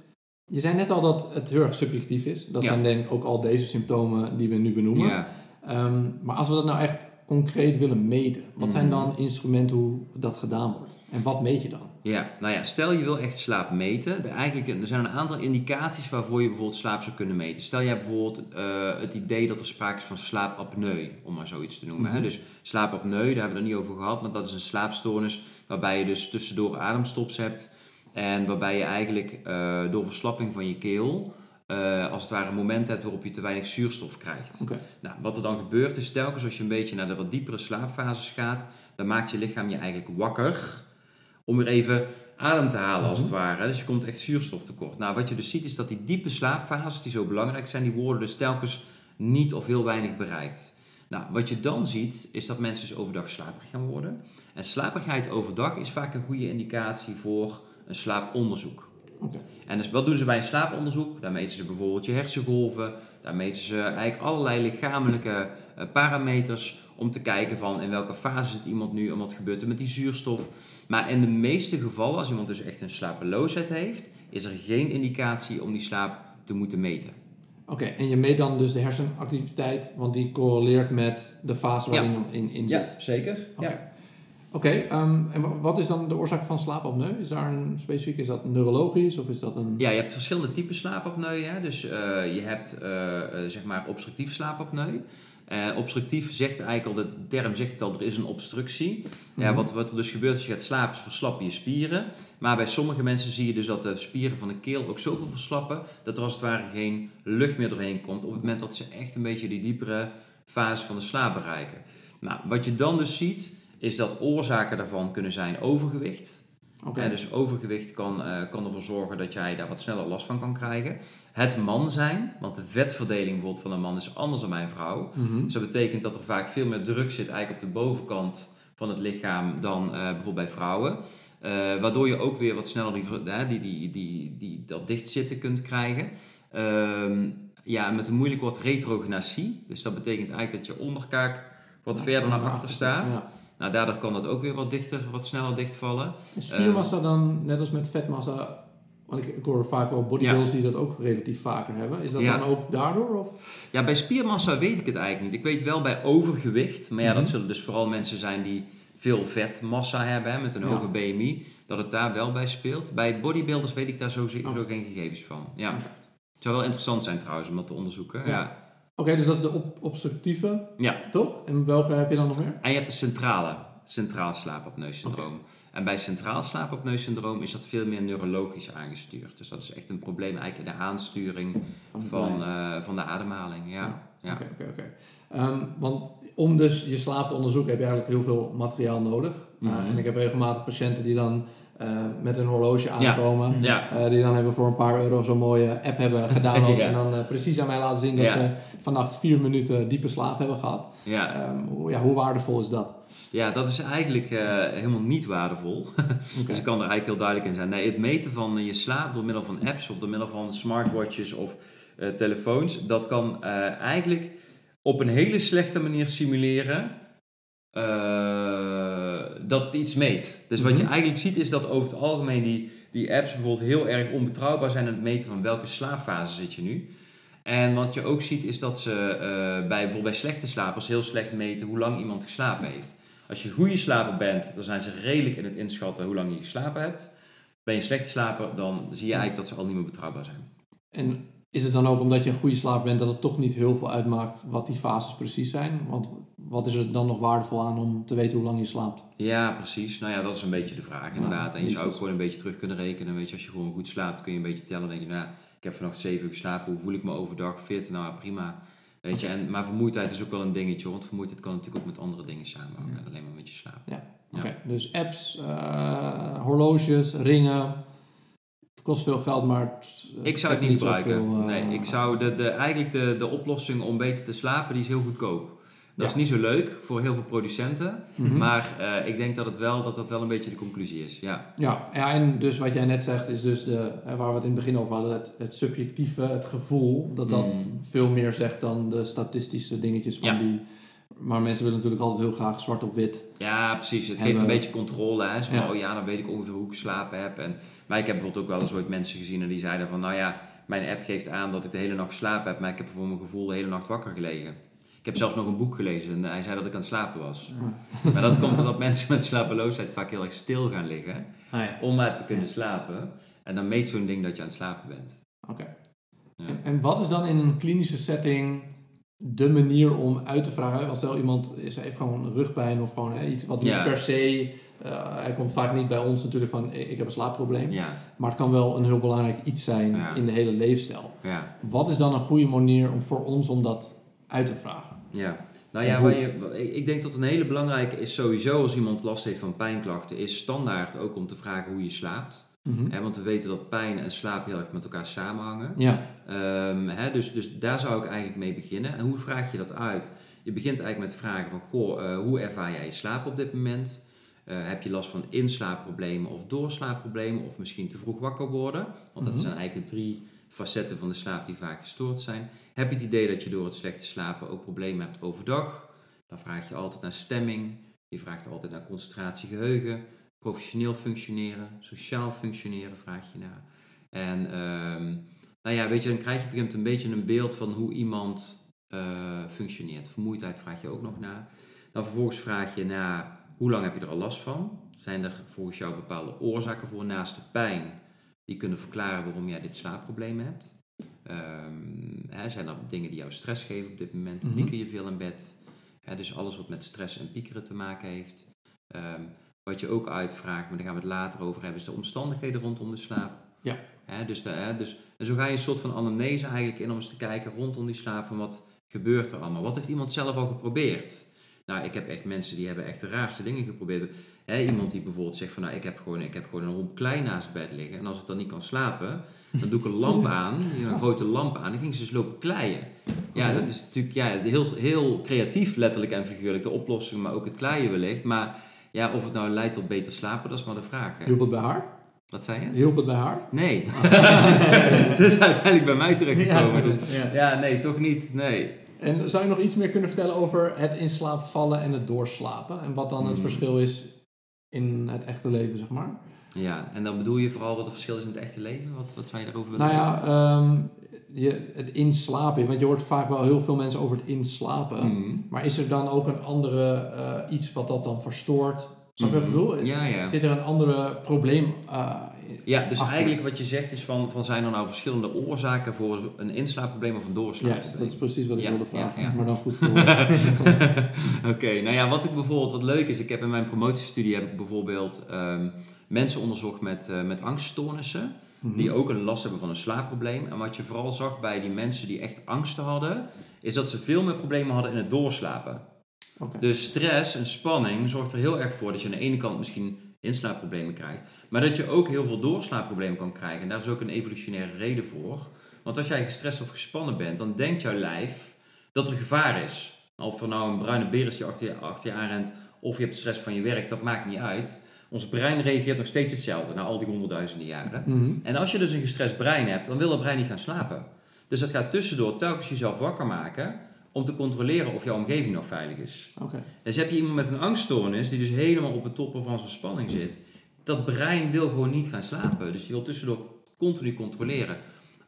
Je zei net al dat het heel erg subjectief is. Dat zijn denk ik ook al deze symptomen die we nu benoemen. Ja. Ehm, maar als we dat nou echt concreet willen meten, wat zijn mm. dan instrumenten hoe dat gedaan wordt? En wat meet je dan? Ja, nou ja, stel je wil echt slaap meten. Er, eigenlijk, er zijn een aantal indicaties waarvoor je bijvoorbeeld slaap zou kunnen meten. Stel jij bijvoorbeeld uh, het idee dat er sprake is van slaapapneu, om maar zoiets te noemen. hè? Mhm. Dus slaapapneu, daar hebben we het niet over gehad, maar dat is een slaapstoornis waarbij je dus tussendoor ademstops hebt. En waarbij je eigenlijk uh, door verslapping van je keel uh, als het ware een moment hebt waarop je te weinig zuurstof krijgt. Nou, wat er dan gebeurt is telkens als je een beetje naar de wat diepere slaapfases gaat, dan maakt je lichaam je eigenlijk wakker om weer even adem te halen als het mhm. ware. Dus je komt echt zuurstoftekort. Nou, wat je dus ziet is dat die diepe slaapfases die zo belangrijk zijn, die worden dus telkens niet of heel weinig bereikt. Nou, wat je dan ziet is dat mensen dus overdag slaperig gaan worden. En slaperigheid overdag is vaak een goede indicatie voor een slaaponderzoek. En dus wat doen ze bij een slaaponderzoek? Daar meten ze bijvoorbeeld je hersengolven. Daar meten ze eigenlijk allerlei lichamelijke uh, parameters om te kijken van in welke fase zit iemand nu en wat gebeurt er met die zuurstof. Maar in de meeste gevallen, als iemand dus echt een slapeloosheid heeft, is er geen indicatie om die slaap te moeten meten. Oké, en je meet dan dus de hersenactiviteit, want die correleert met de fase waarin je in, in zit. Ja, zeker. Ja. Oké, ehm, en wat is dan de oorzaak van slaapapneu? Is daar een specifiek, is dat neurologisch of is dat een... Ja, je hebt verschillende typen slaapapneu. Hè? Dus uh, je hebt uh, zeg maar obstructief slaapapneu. Uh, obstructief zegt eigenlijk al, de term zegt het al, er is een obstructie. Ja, mhm. wat, wat er dus gebeurt als je gaat slapen, is verslappen je spieren. Maar bij sommige mensen zie je dus dat de spieren van de keel ook zoveel verslappen, dat er als het ware geen lucht meer doorheen komt op het moment dat ze echt een beetje die diepere fase van de slaap bereiken. Nou, wat je dan dus ziet, is dat oorzaken daarvan kunnen zijn overgewicht. Okay. dus overgewicht kan, uh, kan ervoor zorgen dat jij daar wat sneller last van kan krijgen. Het man zijn, want de vetverdeling bijvoorbeeld van een man is anders dan mijn vrouw. Mhm. Dus dat betekent dat er vaak veel meer druk zit eigenlijk op de bovenkant van het lichaam dan uh, bijvoorbeeld bij vrouwen. Uh, waardoor je ook weer wat sneller die, die, die, die, die, dat dichtzitten kunt krijgen. Uh, ja, met een moeilijk woord retrognasie. Dus dat betekent eigenlijk dat je onderkaak wat verder naar achter staat. Ja. Nou, daardoor kan dat ook weer wat dichter, wat sneller dichtvallen. En spiermassa ehm, dan, net als met vetmassa, want ik, hoor vaak wel bodybuilders die dat ook relatief vaker hebben. Is dat dan ook daardoor? Of? Ja, bij spiermassa weet ik het eigenlijk niet. Ik weet wel bij overgewicht, maar ja, dat mhm. zullen dus vooral mensen zijn die veel vetmassa hebben, hè, met een hoge BMI, dat het daar wel bij speelt. Bij bodybuilders weet ik daar zo, oh. geen gegevens van. Ja. Het zou wel interessant zijn trouwens om dat te onderzoeken. ja. Oké, dus dat is de obstructieve, ja. toch? En welke heb je dan nog meer? En je hebt de centrale, centraal slaapapneu-syndroom. Okay. En bij centraal slaapapneu-syndroom is dat veel meer neurologisch aangestuurd. Dus dat is echt een probleem eigenlijk in de aansturing van, van, uh, van de ademhaling. Ja. ja. Oké, oké, oké. Ehm, want om dus je slaap te onderzoeken heb je eigenlijk heel veel materiaal nodig. Mm -hmm. uh, en ik heb regelmatig patiënten die dan uh, met een horloge aankomen. Ja. Uh, die dan hebben voor een paar euro zo'n mooie app hebben ja. En dan uh, precies aan mij laten zien dat ze vannacht vier minuten diepe slaap hebben gehad. Ja. Um, hoe, ja, hoe waardevol is dat? Ja, dat is eigenlijk helemaal niet waardevol. okay. dus ik kan er eigenlijk heel duidelijk in zijn. Nee, het meten van je slaap door middel van apps of door middel van smartwatches of telefoons, dat kan eigenlijk op een hele slechte manier simuleren dat het iets meet. Dus wat je mhm. eigenlijk ziet is dat over het algemeen die, die apps bijvoorbeeld heel erg onbetrouwbaar zijn aan het meten van welke slaapfase zit je nu. En wat je ook ziet is dat ze uh, bij, bijvoorbeeld bij slechte slapers heel slecht meten hoe lang iemand geslapen heeft. Als je goede slaper bent, dan zijn ze redelijk in het inschatten hoe lang je geslapen hebt. Ben je slechte slaper, dan zie je eigenlijk dat ze al niet meer betrouwbaar zijn. En is het dan ook omdat je een goede slaap bent dat het toch niet heel veel uitmaakt wat die fases precies zijn? Want wat is er dan nog waardevol aan om te weten hoe lang je slaapt? Ja, precies. Nou ja, dat is een beetje de vraag inderdaad. en je zou ook gewoon een beetje terug kunnen rekenen. Weet je, als je gewoon goed slaapt, kun je een beetje tellen. Dan denk je, nou, ik heb vannacht 7 uur geslapen. Hoe voel ik me overdag? Fit? Nou, prima. Weet je, en, maar vermoeidheid is ook wel een dingetje, want vermoeidheid kan natuurlijk ook met andere dingen samenhangen, ja. alleen maar met je slaap. Ja, oké. Dus apps, uh, horloges, ringen, het kost veel geld, maar... ik zou het niet gebruiken. Zoveel, uh, nee, ik zou de, de, eigenlijk de, de oplossing om beter te slapen, die is heel goedkoop. Dat is niet zo leuk voor heel veel producenten. Mhm. Maar uh, ik denk dat, het wel, dat dat wel een beetje de conclusie is. Ja. Ja, ja, en dus wat jij net zegt is dus de, waar we het in het begin over hadden, het, het subjectieve, het gevoel, dat dat mhm. veel meer zegt dan de statistische dingetjes van die... Maar mensen willen natuurlijk altijd heel graag zwart op wit. Ja, precies. Het geeft een beetje controle. Hè. Van, ja. oh ja, dan weet ik ongeveer hoe ik geslapen heb. En, maar ik heb bijvoorbeeld ook wel eens ooit mensen gezien en die zeiden van... Nou ja, mijn app geeft aan dat ik de hele nacht geslapen heb, maar ik heb voor mijn gevoel de hele nacht wakker gelegen. Ik heb zelfs nog een boek gelezen en hij zei dat ik aan het slapen was. Maar dat komt omdat mensen met slapeloosheid vaak heel erg stil gaan liggen. Ah, ja. Om maar te kunnen slapen. En dan meet zo'n ding dat je aan het slapen bent. Oké. En, wat is dan in een klinische setting de manier om uit te vragen? Als stel iemand is, heeft gewoon rugpijn of gewoon iets wat niet per se... Uh, hij komt vaak niet bij ons natuurlijk van ik heb een slaapprobleem. Maar het kan wel een heel belangrijk iets zijn in de hele leefstijl. Wat is dan een goede manier om voor ons om dat uit te vragen. Ja, nou ja, waar je, ik denk dat een hele belangrijke is sowieso als iemand last heeft van pijnklachten, is standaard ook om te vragen hoe je slaapt. Mm want we weten dat pijn en slaap heel erg met elkaar samenhangen. Ja. Um, dus, dus daar zou ik eigenlijk mee beginnen. En hoe vraag je dat uit? Je begint eigenlijk met vragen van, goh, uh, hoe ervaar jij je slaap op dit moment? Uh, heb je last van inslaapproblemen of doorslaapproblemen of misschien te vroeg wakker worden? Want dat mhm. zijn eigenlijk de drie facetten van de slaap die vaak gestoord zijn. Heb je het idee dat je door het slechte slapen ook problemen hebt overdag? Dan vraag je altijd naar stemming. Je vraagt altijd naar concentratie, geheugen. Professioneel functioneren, sociaal functioneren vraag je naar. En uh, nou ja, weet je, dan krijg je op een gegeven moment een beetje een beeld van hoe iemand uh, functioneert. Vermoeidheid vraag je ook nog naar. Dan vervolgens vraag je naar hoe lang heb je er al last van? Zijn er volgens jou bepaalde oorzaken voor naast de pijn? die kunnen verklaren waarom jij dit slaapprobleem hebt. Um, hè, zijn er dingen die jou stress geven op dit moment? Mm Pieker je veel in bed? Hè, dus alles wat met stress en piekeren te maken heeft. Um, wat je ook uitvraagt, maar daar gaan we het later over hebben, is de omstandigheden rondom de slaap. Ja. Dus, de, dus en zo ga je een soort van anamnese eigenlijk in om eens te kijken rondom die slaap van wat gebeurt er allemaal. Wat heeft iemand zelf al geprobeerd? Nou, ik heb echt mensen die hebben echt de raarste dingen geprobeerd. Hè, iemand die bijvoorbeeld zegt van nou, ik heb gewoon, ik heb gewoon een hond klein naast het bed liggen. En als ik dan niet kan slapen, dan doe ik een lamp aan, een grote lamp aan. Dan ging ze dus lopen kleien. Ja, dat is natuurlijk ja, heel, heel creatief, letterlijk en figuurlijk. De oplossing, maar ook het kleien wellicht. Maar ja, of het nou leidt tot beter slapen, dat is maar de vraag. Hè. Hielp het bij haar? Wat zei je? Hielp het bij haar? Nee. dus uiteindelijk bij mij terechtgekomen. Ja, dus, ja, nee, toch niet. Nee. En zou je nog iets meer kunnen vertellen over het in slaap vallen en het doorslapen? En wat dan het hmm. verschil is in het echte leven, zeg maar? Ja, en dan bedoel je vooral wat het verschil is in het echte leven? Wat, wat zou je daarover willen Nou ja, um, je, het inslapen. Want je hoort vaak wel heel veel mensen over het inslapen. Hmm. Maar is er dan ook een andere uh, iets wat dat dan verstoort? Snap je wat ik hmm. bedoel? Ja, ja. Zit er een andere probleem uh, ja, dus eigenlijk wat je zegt is van, van zijn er nou verschillende oorzaken voor een inslaapprobleem of een doorslaap? Ja, dat is precies wat ik wilde vragen. Maar dan goed Oké, nou ja, wat ik bijvoorbeeld, wat leuk is, ik heb in mijn promotiestudie heb ik bijvoorbeeld um, mensen onderzocht met, uh, met angststoornissen. Mhm. Die ook een last hebben van een slaapprobleem. En wat je vooral zag bij die mensen die echt angsten hadden, is dat ze veel meer problemen hadden in het doorslapen. Okay. Dus stress en spanning zorgt er heel erg voor dat je aan de ene kant misschien inslaapproblemen krijgt. Maar dat je ook heel veel doorslaapproblemen kan krijgen. En daar is ook een evolutionaire reden voor. Want als jij gestrest of gespannen bent, dan denkt jouw lijf dat er gevaar is. Of er nou een bruine beer is die achter je, achter je aanrent, of je hebt stress van je werk, dat maakt niet uit. Ons brein reageert nog steeds hetzelfde na al die honderdduizenden jaren. Mhm. En als je dus een gestrest brein hebt, dan wil dat brein niet gaan slapen. Dus dat gaat tussendoor telkens jezelf wakker maken om te controleren of jouw omgeving nog veilig is. Okay. Dus heb je iemand met een angststoornis die dus helemaal op het toppen van zijn spanning zit, dat brein wil gewoon niet gaan slapen. Dus die wil tussendoor continu controleren.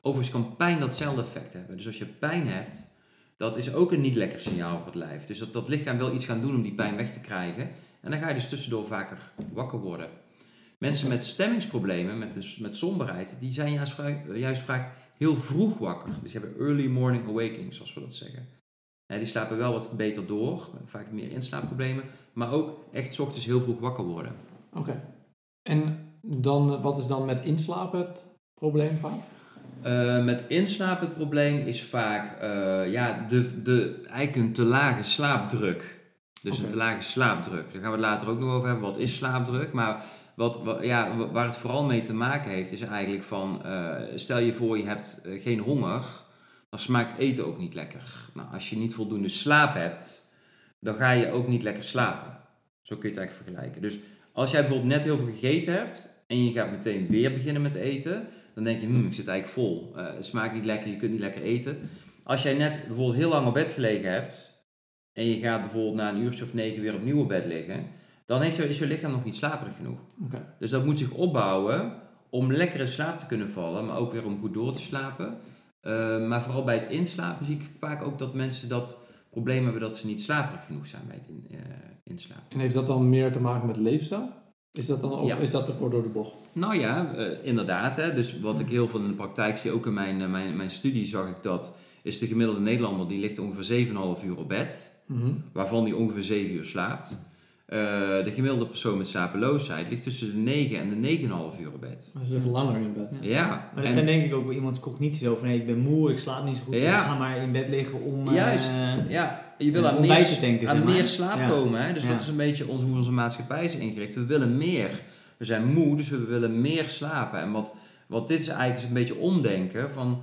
Overigens kan pijn datzelfde effect hebben. Dus als je pijn hebt, dat is ook een niet lekker signaal voor het lijf. Dus dat, dat lichaam wil iets gaan doen om die pijn weg te krijgen. En dan ga je dus tussendoor vaker wakker worden. Mensen met stemmingsproblemen, met, met somberheid, die zijn juist, juist vaak heel vroeg wakker. Dus ze hebben early morning awakening, zoals we dat zeggen die slapen wel wat beter door, vaak meer inslaapproblemen, maar ook echt ochtends heel vroeg wakker worden. Oké. En dan, wat is dan met inslapen het probleem vaak? Uh, met inslapen het probleem is vaak uh, ja, de, de, eigenlijk een te lage slaapdruk. Dus een te lage slaapdruk. Daar gaan we het later ook nog over hebben. Wat is slaapdruk? Maar wat, wat ja, waar het vooral mee te maken heeft, is eigenlijk van... Uh, stel je voor je hebt geen honger, dan smaakt eten ook niet lekker. Nou, als je niet voldoende slaap hebt, dan ga je ook niet lekker slapen. Zo kun je het eigenlijk vergelijken. Dus als jij bijvoorbeeld net heel veel gegeten hebt en je gaat meteen weer beginnen met eten, dan denk je, hm, ik zit eigenlijk vol. Uh, het smaakt niet lekker, je kunt niet lekker eten. Als jij net bijvoorbeeld heel lang op bed gelegen hebt en je gaat bijvoorbeeld na een uurtje of negen weer opnieuw op bed liggen, dan heeft je, is je lichaam nog niet slaperig genoeg. Okay. Dus dat moet zich opbouwen om lekker in slaap te kunnen vallen, maar ook weer om goed door te slapen. Uh, maar vooral bij het inslapen zie ik vaak ook dat mensen dat probleem hebben dat ze niet slaperig genoeg zijn bij het in, uh, inslapen. En heeft dat dan meer te maken met leefstijl? Is dat dan ook, is dat te kort door de bocht? Nou ja, uh, inderdaad. Hè. Dus wat ik heel veel in de praktijk zie, ook in mijn, mijn, mijn studie zag ik dat, is de gemiddelde Nederlander die ligt ongeveer 7,5 uur op bed, mm -hmm. waarvan die ongeveer 7 uur slaapt. Uh, de gemiddelde persoon met slapeloosheid ligt tussen de 9 en de 9,5 uur op bed. Dat is even langer in bed. Ja. ja. Maar dat zijn denk ik ook wel iemands cognities over. Nee, ik ben moe, ik slaap niet zo goed. Ja. Ik ga maar in bed liggen om... Juist, ja je wil aan, meer, denken, aan meer slaap komen. Hè? Dus dat is een beetje ons, hoe onze maatschappij is ingericht. We willen meer. We zijn moe, dus we willen meer slapen. En wat, wat dit is eigenlijk is een beetje omdenken van...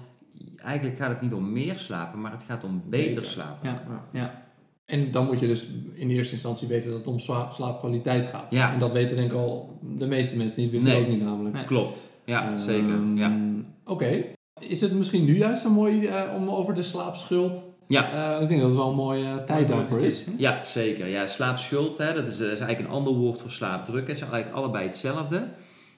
Eigenlijk gaat het niet om meer slapen, maar het gaat om beter, slapen. Ja. En dan moet je dus in eerste instantie weten dat het om slaapkwaliteit gaat. Ja. En dat weten denk ik al de meeste mensen niet, wisten nee. ook niet namelijk. Nee. Klopt, ja, um, zeker. Ja. Oké. Is het misschien nu juist zo mooi uh, om over de slaapschuld ja. Uh, ik denk dat het wel een mooie tijd daarvoor is. Ja, zeker. Ja, slaapschuld, hè, dat, is, dat is eigenlijk een ander woord voor slaapdruk. Het is eigenlijk allebei hetzelfde.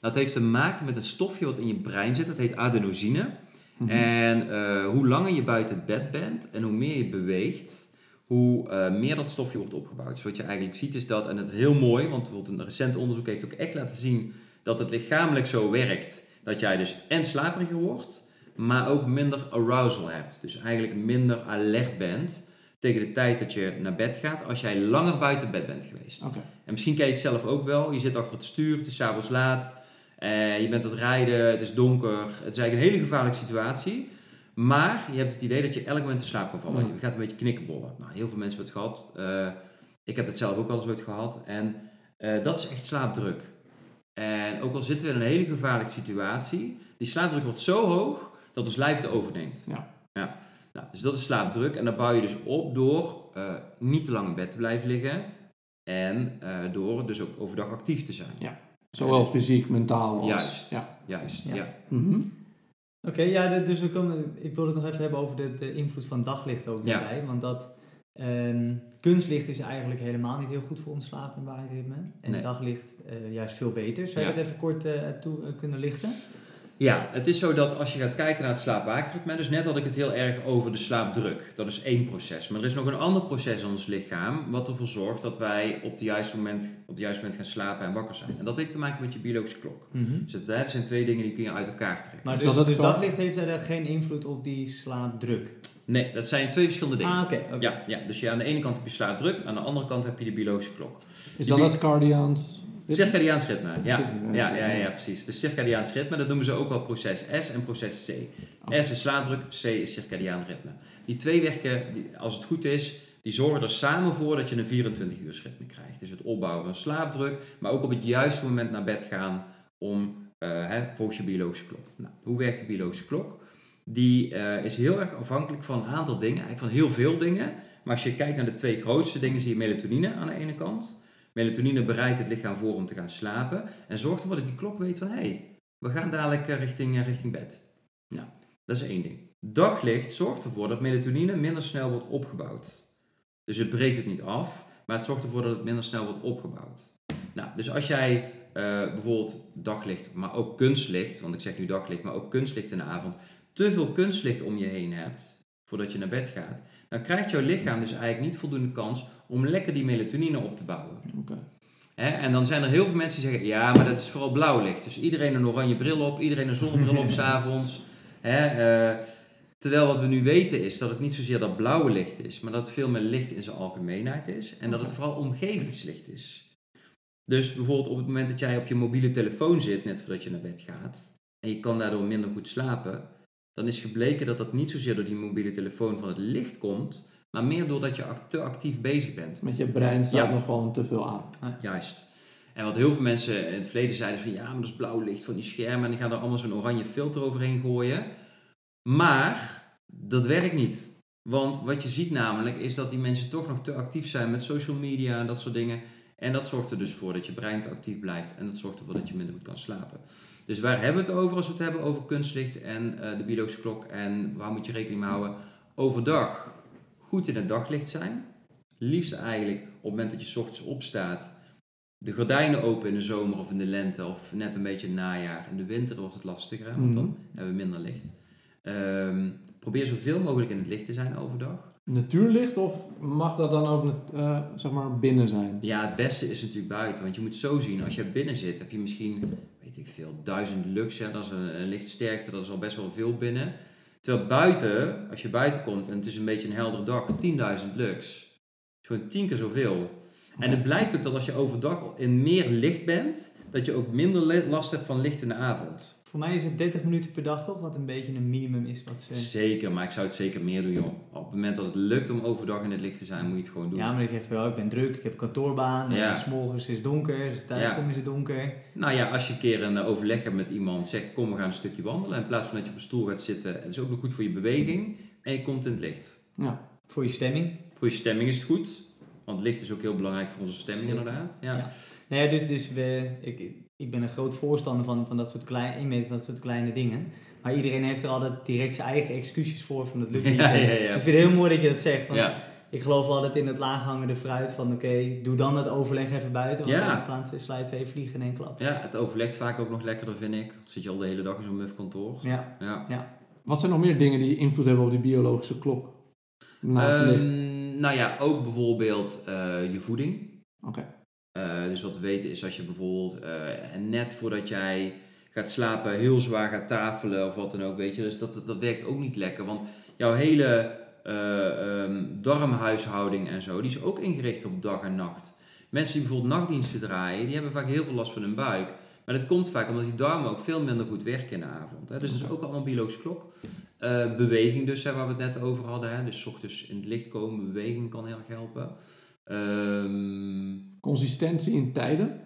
Dat heeft te maken met een stofje wat in je brein zit. Dat heet adenosine. Mhm. En hoe langer je buiten het bed bent en hoe meer je beweegt, hoe uh, meer dat stofje wordt opgebouwd. Dus wat je eigenlijk ziet is dat, en dat is heel mooi, want bijvoorbeeld een recent onderzoek heeft ook echt laten zien dat het lichamelijk zo werkt dat jij dus en slaperiger wordt maar ook minder arousal hebt. Dus eigenlijk minder alert bent tegen de tijd dat je naar bed gaat als jij langer buiten bed bent geweest. En misschien ken je het zelf ook wel. Je zit achter het stuur, het is avonds laat, eh, je bent aan het rijden, het is donker. Het is eigenlijk een hele gevaarlijke situatie. Maar je hebt het idee dat je elk moment in slaap kan vallen. Je gaat een beetje knikkenbollen. Nou, heel veel mensen hebben het gehad. Uh, ik heb het zelf ook wel eens ooit gehad. En uh, dat is echt slaapdruk. En ook al zitten we in een hele gevaarlijke situatie, die slaapdruk wordt zo hoog dat ons lijf het overneemt. Ja. ja. Nou, dus dat is slaapdruk. En dan bouw je dus op door uh, niet te lang in bed te blijven liggen. En door dus ook overdag actief te zijn. Ja. Zowel fysiek, mentaal als... Juist, ja. Juist, ja. ja. Mm -hmm. Oké, okay, ja, dus we komen, ik wil het nog even hebben over de, de invloed van daglicht ook ja. erbij. Want dat um, kunstlicht is eigenlijk helemaal niet heel goed voor ons slaap- en waakritme. En nee. daglicht uh, juist veel beter. Zou je dat even kort toe kunnen lichten? Ja, het is zo dat als je gaat kijken naar het slaapwaakritme, dus net had ik het heel erg over de slaapdruk. Dat is één proces. Maar er is nog een ander proces in ons lichaam wat ervoor zorgt dat wij op het juiste moment, op het juiste moment gaan slapen en wakker zijn. En dat heeft te maken met je biologische klok. Mm -hmm. Dus dat zijn twee dingen die kun je uit elkaar trekken. Maar dus, dus, dat, dus daglicht heeft er geen invloed op die slaapdruk? Nee, dat zijn twee verschillende dingen. Ah, oké. Ja, ja, dus ja, aan de ene kant heb je slaapdruk, aan de andere kant heb je de biologische klok. Is dat het cardiaans Circadiaans ritme, ja. Ja, ja, ja, precies. De circadiaans ritme, dat noemen ze ook wel proces S en proces C. S is slaapdruk, C is circadiaan ritme. Die twee werken, als het goed is, die zorgen er samen voor dat je een 24 uur ritme krijgt. Dus het opbouwen van slaapdruk, maar ook op het juiste moment naar bed gaan om, uh, hè, volgens je biologische klok. Nou, hoe werkt de biologische klok? Die uh, is heel erg afhankelijk van een aantal dingen, eigenlijk van heel veel dingen. Maar als je kijkt naar de twee grootste dingen, zie je melatonine aan de ene kant Melatonine bereidt het lichaam voor om te gaan slapen en zorgt ervoor dat die klok weet van hé, hey, we gaan dadelijk eh, richting, eh, richting bed. Nou, dat is één ding. Daglicht zorgt ervoor dat melatonine minder snel wordt opgebouwd. Dus het breekt het niet af, maar het zorgt ervoor dat het minder snel wordt opgebouwd. Nou, dus als jij uh, bijvoorbeeld daglicht, maar ook kunstlicht, want ik zeg nu daglicht, maar ook kunstlicht in de avond, te veel kunstlicht om je heen hebt voordat je naar bed gaat, dan krijgt jouw lichaam dus eigenlijk niet voldoende kans om lekker die melatonine op te bouwen. en dan zijn er heel veel mensen die zeggen, ja, maar dat is vooral blauw licht. Dus iedereen een oranje bril op, iedereen een zonnebril op s'avonds. Uh, terwijl wat we nu weten is dat het niet zozeer dat blauwe licht is, maar dat het veel meer licht in zijn algemeenheid is. En dat het vooral omgevingslicht is. Dus bijvoorbeeld op het moment dat jij op je mobiele telefoon zit, net voordat je naar bed gaat, en je kan daardoor minder goed slapen, dan is gebleken dat dat niet zozeer door die mobiele telefoon van het licht komt, maar meer doordat je te actief bezig bent. Met je brein staat Ja. nog gewoon te veel aan. Juist. En wat heel veel mensen in het verleden zeiden van ja, maar dat is blauw licht van die schermen en die gaan er allemaal zo'n oranje filter overheen gooien. Maar dat werkt niet. Want wat je ziet namelijk is dat die mensen toch nog te actief zijn met social media en dat soort dingen. En dat zorgt er dus voor dat je brein te actief blijft en dat zorgt ervoor dat je minder goed kan slapen. Dus waar hebben we het over als we het hebben over kunstlicht en eh, de biologische klok en waar moet je rekening mee houden? Overdag goed in het daglicht zijn. Liefst eigenlijk op het moment dat je 's ochtends opstaat, de gordijnen open in de zomer of in de lente of net een beetje najaar. In de winter wordt het lastiger, want dan Mhm. hebben we minder licht. Ehm, probeer zoveel mogelijk in het licht te zijn overdag. Natuurlicht of mag dat dan ook eh, zeg maar binnen zijn? Ja, het beste is natuurlijk buiten, want je moet zo zien, als je binnen zit, heb je misschien, weet ik veel, duizend lux, hè, dat is een, een lichtsterkte, dat is al best wel veel binnen. Terwijl buiten, als je buiten komt en het is een beetje een heldere dag, 10.000 lux. Gewoon tien keer zoveel. En het blijkt ook dat als je overdag in meer licht bent, dat je ook minder last hebt van licht in de avond. Voor mij is het 30 minuten per dag toch, wat een beetje een minimum is wat ze... Zeker, maar ik zou het zeker meer doen, joh. Op het moment dat het lukt om overdag in het licht te zijn, moet je het gewoon doen. Ja, maar je zegt van, ja, ik ben druk, ik heb een kantoorbaan, Ja. en s morgens is het donker, dus thuis Ja. kom is het donker. Nou ja, als je een keer een eh, overleg hebt met iemand, zeg kom we gaan een stukje wandelen. In plaats van dat je op een stoel gaat zitten. Het is ook nog goed voor je beweging en je komt in het licht. Ja. Voor je stemming. Voor je stemming is het goed, want licht is ook heel belangrijk voor onze stemming Zeker. inderdaad. Ja. Ja. Nou ja, dus, dus we, ik, ik ben een groot voorstander van, van dat soort kleine, van dat soort kleine dingen. Maar iedereen heeft er altijd direct zijn eigen excuses voor van dat lukt niet. Ja, ja, ja, ik vind het heel mooi dat je dat zegt. Want Ja. Ik geloof altijd in het laaghangende fruit van oké, doe dan het overleg even buiten. Want Ja. dan slaan, sla je twee vliegen in één klap. ja, het overlegt vaak ook nog lekkerder vind ik. Dan zit je al de hele dag in zo'n muf kantoor. Ja. Ja. Wat zijn nog meer dingen die invloed hebben op die biologische klok? Naast. Ehm, nou ja, ook bijvoorbeeld eh, je voeding. Oké. Eh, dus wat we weten is als je bijvoorbeeld eh, net voordat jij gaat slapen heel zwaar gaat tafelen of wat dan ook, weet je. Dus dat, dat werkt ook niet lekker, want jouw hele eh, ehm, darmhuishouding en zo, die is ook ingericht op dag en nacht. Mensen die bijvoorbeeld nachtdiensten draaien, die hebben vaak heel veel last van hun buik. Maar dat komt vaak omdat die darmen ook veel minder goed werken in de avond. Hè. Dus dat is ook allemaal biologische klok. Beweging dus, waar we het net over hadden. Hè. Dus ochtends in het licht komen, beweging kan heel erg helpen. Ehm, Consistentie in tijden.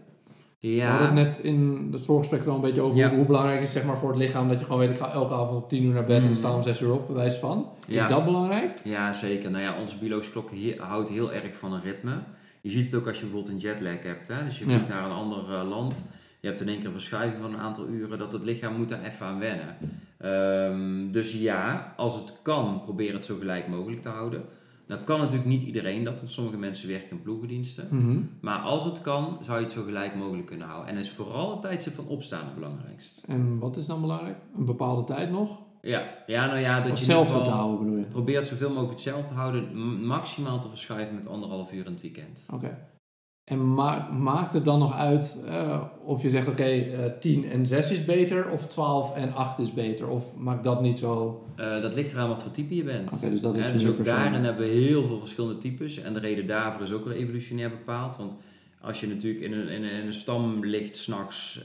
We ja, hadden het net in het voorgesprek al een beetje over Ja. hoe, hoe belangrijk is zeg maar, voor het lichaam dat je gewoon weet, ik ga elke avond om 10 uur naar bed en Mhm. sta om 6 uur op, bewijs van. Is dat belangrijk? ja, zeker. Nou ja, onze biologische klok houdt heel erg van een ritme. Je ziet het ook als je bijvoorbeeld een jetlag hebt. Hè? Dus je vliegt naar een ander eh, land. Je hebt in één keer een verschuiving van een aantal uren. Dat het lichaam moet daar even aan wennen. Ehm, dus ja, als het kan, probeer het zo gelijk mogelijk te houden. Dan kan natuurlijk niet iedereen dat, want sommige mensen werken in ploegendiensten. Mhm. Maar als het kan, zou je het zo gelijk mogelijk kunnen houden. En is vooral het tijdstip van opstaan het belangrijkst. En wat is dan belangrijk? Een bepaalde tijd nog? Ja, ja nou ja, dat je in Hetzelfde te houden bedoel je? Probeer het zoveel mogelijk hetzelfde te houden. Maximaal te verschuiven met anderhalf uur in het weekend. Oké. En ma maakt het dan nog uit eh, of je zegt, oké, eh 10 en 6 is beter of 12 en 8 is beter? Of maakt dat niet zo... Eh, dat ligt eraan wat voor type je bent. Oké, dus dat is Hè, dus ook daarin hebben we heel veel verschillende types. En de reden daarvoor is ook weer evolutionair bepaald. Want als je natuurlijk in een, in een, in een stam ligt s'nachts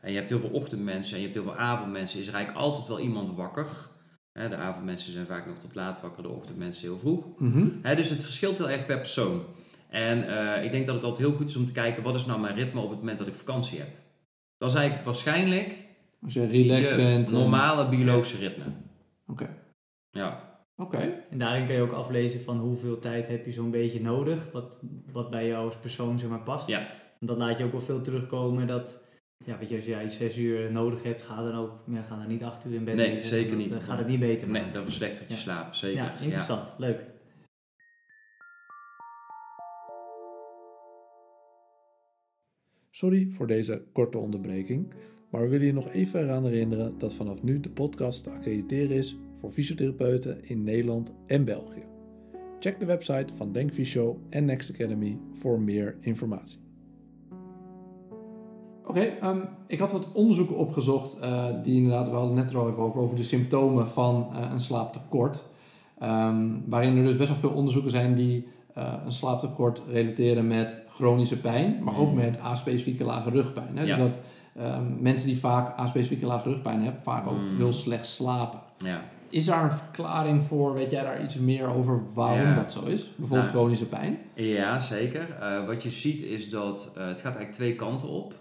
en je hebt heel veel ochtendmensen en je hebt heel veel avondmensen, is er eigenlijk altijd wel iemand wakker. De avondmensen zijn vaak nog tot laat wakker, de ochtendmensen heel vroeg. Mhm. Dus het verschilt heel erg per persoon. En eh, ik denk dat het altijd heel goed is om te kijken wat is nou mijn ritme op het moment dat ik vakantie heb. Dat is eigenlijk waarschijnlijk Als je relaxed je bent. en- normale biologische ritme. Oké. Ja. Oké. En daarin kan je ook aflezen van hoeveel tijd heb je zo'n beetje nodig, wat, wat bij jou als persoon zeg maar past. Ja. En dat laat je ook wel veel terugkomen dat, ja, weet je, als jij zes uur nodig hebt, ga dan ook, ja, ga dan niet acht uur in bed Nee, liggen. zeker niet. eh, gaat het niet beter Nee, dat verslechtert je Ja. slaap, zeker. Ja, interessant, leuk. Sorry voor deze korte onderbreking, maar we willen je nog even eraan herinneren dat vanaf nu de podcast te accrediteren is voor fysiotherapeuten in Nederland en België. Check de website van Denk Fysio en Next Academy voor meer informatie. Oké, ehm, ik had wat onderzoeken opgezocht eh, die inderdaad, we hadden het net er al even over, over de symptomen van eh, een slaaptekort. Ehm, waarin er dus best wel veel onderzoeken zijn die eh, een slaaptekort relateren met chronische pijn, maar ook Mhm. met aspecifieke lage rugpijn. Hè? Dus dat ehm, mensen die vaak a-specifieke lage rugpijn hebben, vaak ook Mm. heel slecht slapen. Ja. Is daar een verklaring voor? Weet jij daar iets meer over waarom Ja. dat zo is? Bijvoorbeeld Nou. chronische pijn? Ja, zeker. Eh, wat je ziet is dat eh, het gaat eigenlijk twee kanten op.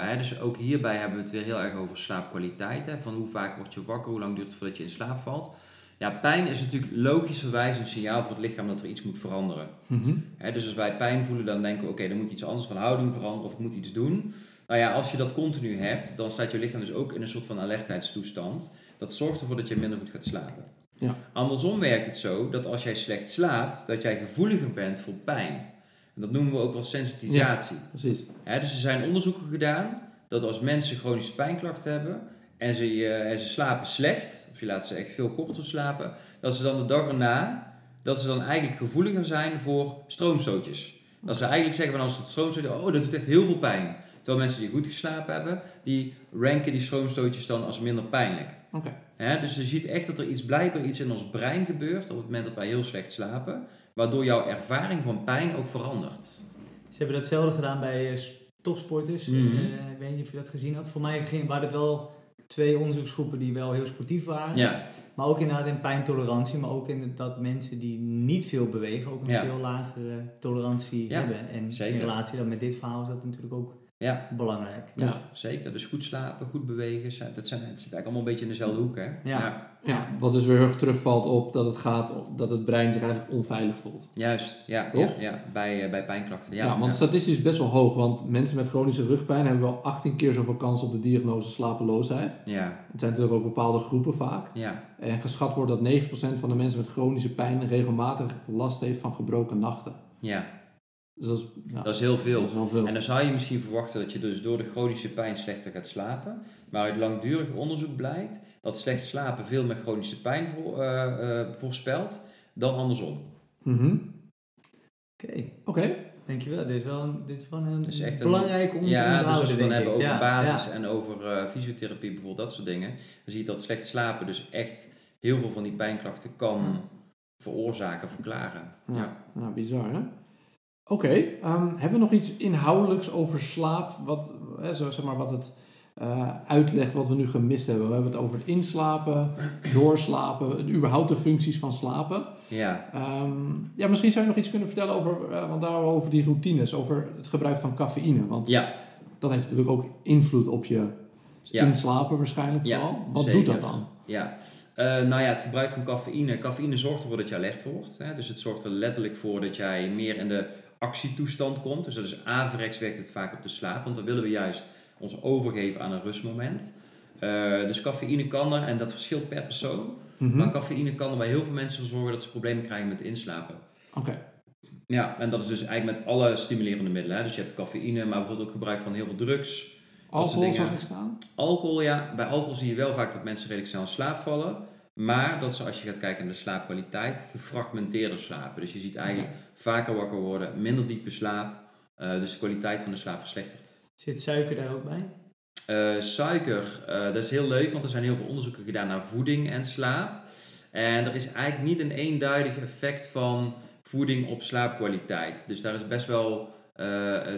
Hè, dus ook hierbij hebben we het weer heel erg over slaapkwaliteit. Hè, van hoe vaak word je wakker, hoe lang duurt het voordat je in slaap valt. Ja, pijn is natuurlijk logischerwijs een signaal voor het lichaam dat er iets moet veranderen. Mhm. Dus als wij pijn voelen, dan denken we, oké, er moet iets anders van houding veranderen of ik moet iets doen. Nou ja, als je dat continu hebt, dan staat je lichaam dus ook in een soort van alertheidstoestand. Dat zorgt ervoor dat je minder goed gaat slapen. Ja. Andersom werkt het zo dat als jij slecht slaapt, dat jij gevoeliger bent voor pijn. En dat noemen we ook wel sensitisatie. Precies. Dus er zijn onderzoeken gedaan dat als mensen chronische pijnklachten hebben en ze, eh, en ze slapen slecht, of je laat ze echt veel korter slapen, dat ze dan de dag erna, dat ze dan eigenlijk gevoeliger zijn voor stroomstootjes. Dat ze eigenlijk zeggen van als het stroomstootje, oh dat doet echt heel veel pijn. Terwijl mensen die goed geslapen hebben, die ranken die stroomstootjes dan als minder pijnlijk. Oké. Dus je ziet echt dat er iets blijkbaar iets in ons brein gebeurt op het moment dat wij heel slecht slapen, waardoor jouw ervaring van pijn ook verandert. Ze hebben datzelfde gedaan bij eh, topsporters. Mhm. Eh, ik weet niet of je dat gezien had. Voor mij ging, waren het wel twee onderzoeksgroepen die wel heel sportief waren. Ja, Maar ook inderdaad in pijntolerantie. Maar ook in dat mensen die niet veel bewegen ook een Ja. veel lagere tolerantie Ja, hebben. En zeker. in relatie dan met dit verhaal is dat natuurlijk ook ja, belangrijk. ja, Ja. zeker. Dus goed slapen, goed bewegen, zijn- dat, zijn, het zit eigenlijk allemaal een beetje in dezelfde hoek. Hè? Ja. Ja, wat dus weer heel erg terugvalt op dat het gaat dat het brein zich eigenlijk onveilig voelt. Juist, ja, Toch? ja, ja, bij, eh, bij pijnklachten. Ja, Ja, want statistisch best wel hoog, want mensen met chronische rugpijn hebben wel 18 keer zoveel kans op de diagnose slapeloosheid. ja, Het zijn natuurlijk ook bepaalde groepen vaak. ja, En geschat wordt dat 9% van de mensen met chronische pijn regelmatig last heeft van gebroken nachten. ja, Dus dat is, ja, dat is heel veel. dat is wel veel. En dan zou je misschien verwachten dat je dus door de chronische pijn slechter gaat slapen. Maar uit langdurig onderzoek blijkt dat slecht slapen veel meer chronische pijn voor, eh, eh, voorspelt dan andersom. Mhm. Oké, Oké, dankjewel. Dit is wel een, dit is wel een is echt een- belangrijk om te Ja, dus onthouden, als we het dan hebben ik. over Ja, basis ja. en over eh, fysiotherapie bijvoorbeeld, dat soort dingen. Dan zie je dat slecht slapen dus echt heel veel van die pijnklachten kan veroorzaken, verklaren. Ja. Ja. nou, bizar hè? Oké, ehm, hebben we nog iets inhoudelijks over slaap, wat, hè, zo, zeg maar, wat het eh, uitlegt wat we nu gemist hebben? We hebben het over het inslapen, doorslapen, überhaupt de functies van slapen. Ja. Ehm, ja, misschien zou je nog iets kunnen vertellen over, eh, want daar over die routines, over het gebruik van cafeïne. Want Ja. dat heeft natuurlijk ook invloed op je Ja. inslapen waarschijnlijk Ja, vooral. Wat zeker. doet dat dan? Ja, Eh, nou ja, het gebruik van cafeïne. Cafeïne zorgt ervoor dat je alert wordt. Hè? Dus het zorgt er letterlijk voor dat jij meer in de actietoestand komt. Dus dat is averechts werkt het vaak op de slaap. Want dan willen we juist ons overgeven aan een rustmoment. Eh, dus cafeïne kan er, en dat verschilt per persoon. Mhm. Maar cafeïne kan er bij heel veel mensen voor zorgen dat ze problemen krijgen met inslapen. Oké, Ja, en dat is dus eigenlijk met alle stimulerende middelen. Hè? Dus je hebt cafeïne, maar bijvoorbeeld ook gebruik van heel veel drugs. alcohol zag ik staan. Alcohol, ja. Bij alcohol zie je wel vaak dat mensen redelijk snel in slaap vallen. Maar dat ze, als je gaat kijken naar de slaapkwaliteit, gefragmenteerder slapen. Dus je ziet eigenlijk vaker wakker worden, minder diepe slaap. eh, dus de kwaliteit van de slaap verslechtert. Zit suiker daar ook bij? Eh, suiker, eh, dat is heel leuk, want er zijn heel veel onderzoeken gedaan naar voeding en slaap. En er is eigenlijk niet een eenduidig effect van voeding op slaapkwaliteit. Dus daar is best wel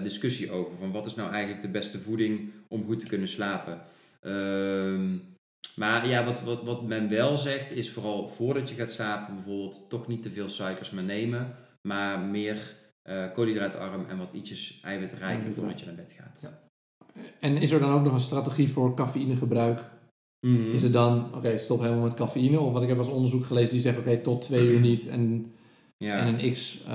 discussie over. Van wat is nou eigenlijk de beste voeding om goed te kunnen slapen? Ehm, maar ja, wat, wat, wat men wel zegt is vooral voordat je gaat slapen bijvoorbeeld toch niet te veel suikers meer nemen. Maar meer eh koolhydraatarm en wat ietsjes eiwitrijker Eiwitrijk. voordat je naar bed gaat. Ja. En is er dan ook nog een strategie voor cafeïnegebruik? Mhm. Is het dan, oké, stop helemaal met cafeïne? Of wat ik heb als onderzoek gelezen die zegt, oké, tot twee uur niet en, ja. en een x eh,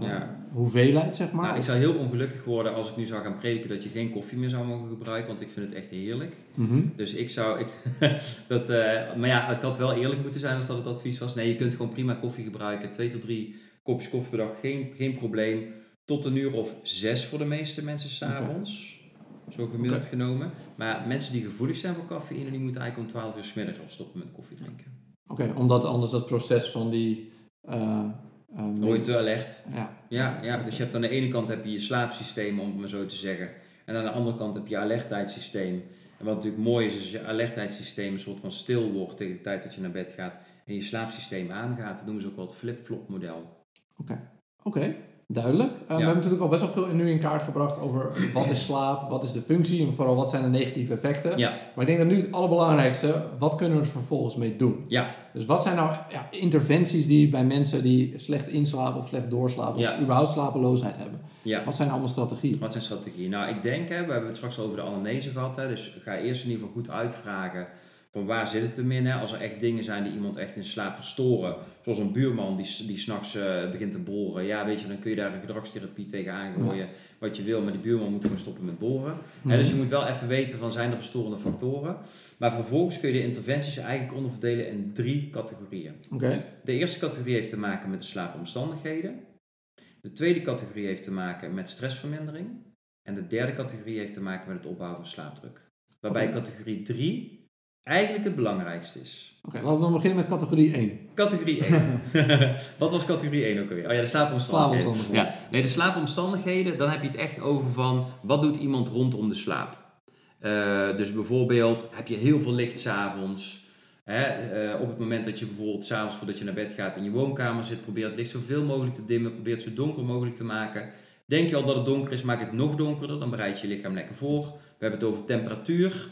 Ja. hoeveelheid, zeg maar? Nou, ik zou heel ongelukkig worden als ik nu zou gaan prediken dat je geen koffie meer zou mogen gebruiken, want ik vind het echt heerlijk. Mhm. Dus ik zou. Ik, dat, eh, maar ja, het had wel eerlijk moeten zijn als dat het advies was. Nee, je kunt gewoon prima koffie gebruiken. Twee tot drie kopjes koffie per dag, geen, geen probleem. Tot een uur of zes voor de meeste mensen s'avonds. Zo gemiddeld genomen. Maar mensen die gevoelig zijn voor cafeïne, die moeten eigenlijk om 12 uur 's middags al stoppen met koffie drinken. Oké, omdat anders dat proces van die... eh, eh, word je te alert. ja. Ja, ja, dus je hebt aan de ene kant heb je je slaapsysteem, om het maar zo te zeggen. En aan de andere kant heb je je alertheidssysteem. En wat natuurlijk mooi is, is als je alertheidssysteem een soort van stil wordt tegen de tijd dat je naar bed gaat. En je slaapsysteem aangaat. Dat noemen ze ook wel het flip-flop model. Oké, Duidelijk. Uh, We hebben natuurlijk al best wel veel nu in kaart gebracht over wat is slaap, wat is de functie en vooral wat zijn de negatieve effecten. Ja. Maar ik denk dat nu het allerbelangrijkste, wat kunnen we er vervolgens mee doen? Ja. Dus wat zijn nou ja, interventies die bij mensen die slecht inslapen of slecht doorslapen of überhaupt slapeloosheid hebben? Wat zijn allemaal strategieën? Wat zijn strategieën? Nou, ik denk, hè, we hebben het straks over de anamnese gehad, hè, dus ga eerst in ieder geval goed uitvragen van waar zit het hem in? Hè? Als er echt dingen zijn die iemand echt in slaap verstoren, zoals een buurman die, die s'nachts uh, begint te boren, ja, weet je, dan kun je daar een gedragstherapie tegen aangooien, wat je wil, maar die buurman moet gewoon stoppen met boren. Mm dus je moet wel even weten van zijn er verstorende factoren. Maar vervolgens kun je de interventies eigenlijk onderverdelen in drie categorieën. Okay. De eerste categorie heeft te maken met de slaapomstandigheden. De tweede categorie heeft te maken met stressvermindering. En de derde categorie heeft te maken met het opbouwen van slaapdruk. Waarbij categorie 3 eigenlijk het belangrijkste is. Oké, laten we dan beginnen met categorie 1. Categorie 1. Wat was categorie 1 ook alweer? Oh ja, de slaapomstandigheden. slaapomstandigheden. Ja. Nee, de slaapomstandigheden, dan heb je het echt over van wat doet iemand rondom de slaap. Uh, dus bijvoorbeeld, heb je heel veel licht s'avonds. Uh, op het moment dat je bijvoorbeeld s'avonds voordat je naar bed gaat in je woonkamer zit, probeer het licht zoveel mogelijk te dimmen, probeer het zo donker mogelijk te maken. Denk je al dat het donker is, maak het nog donkerder, dan bereid je je lichaam lekker voor. We hebben het over temperatuur.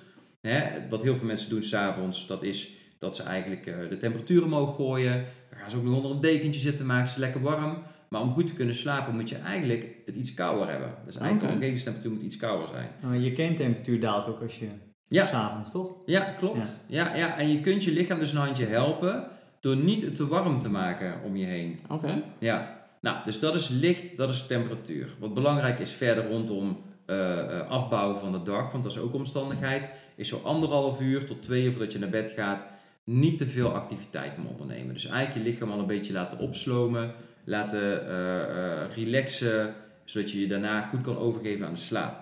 Hè, wat heel veel mensen doen s'avonds, dat is dat ze eigenlijk uh, de temperatuur omhoog gooien. Dan gaan ze ook nog onder een dekentje zitten, maken ze lekker warm. Maar om goed te kunnen slapen moet je eigenlijk het iets kouder hebben. Dus eigenlijk de omgevingstemperatuur moet iets kouder zijn. Maar je kerntemperatuur daalt ook als je ja. s'avonds, toch? Ja, klopt. Ja. ja. Ja, en je kunt je lichaam dus een handje helpen door niet het te warm te maken om je heen. Oké. Ja. Nou, dus dat is licht, dat is temperatuur. Wat belangrijk is verder rondom uh, afbouwen van de dag, want dat is ook omstandigheid, is zo anderhalf uur tot twee uur voordat je naar bed gaat niet te veel activiteiten ondernemen. Dus eigenlijk je lichaam al een beetje laten opslomen, laten uh, relaxen, zodat je je daarna goed kan overgeven aan de slaap.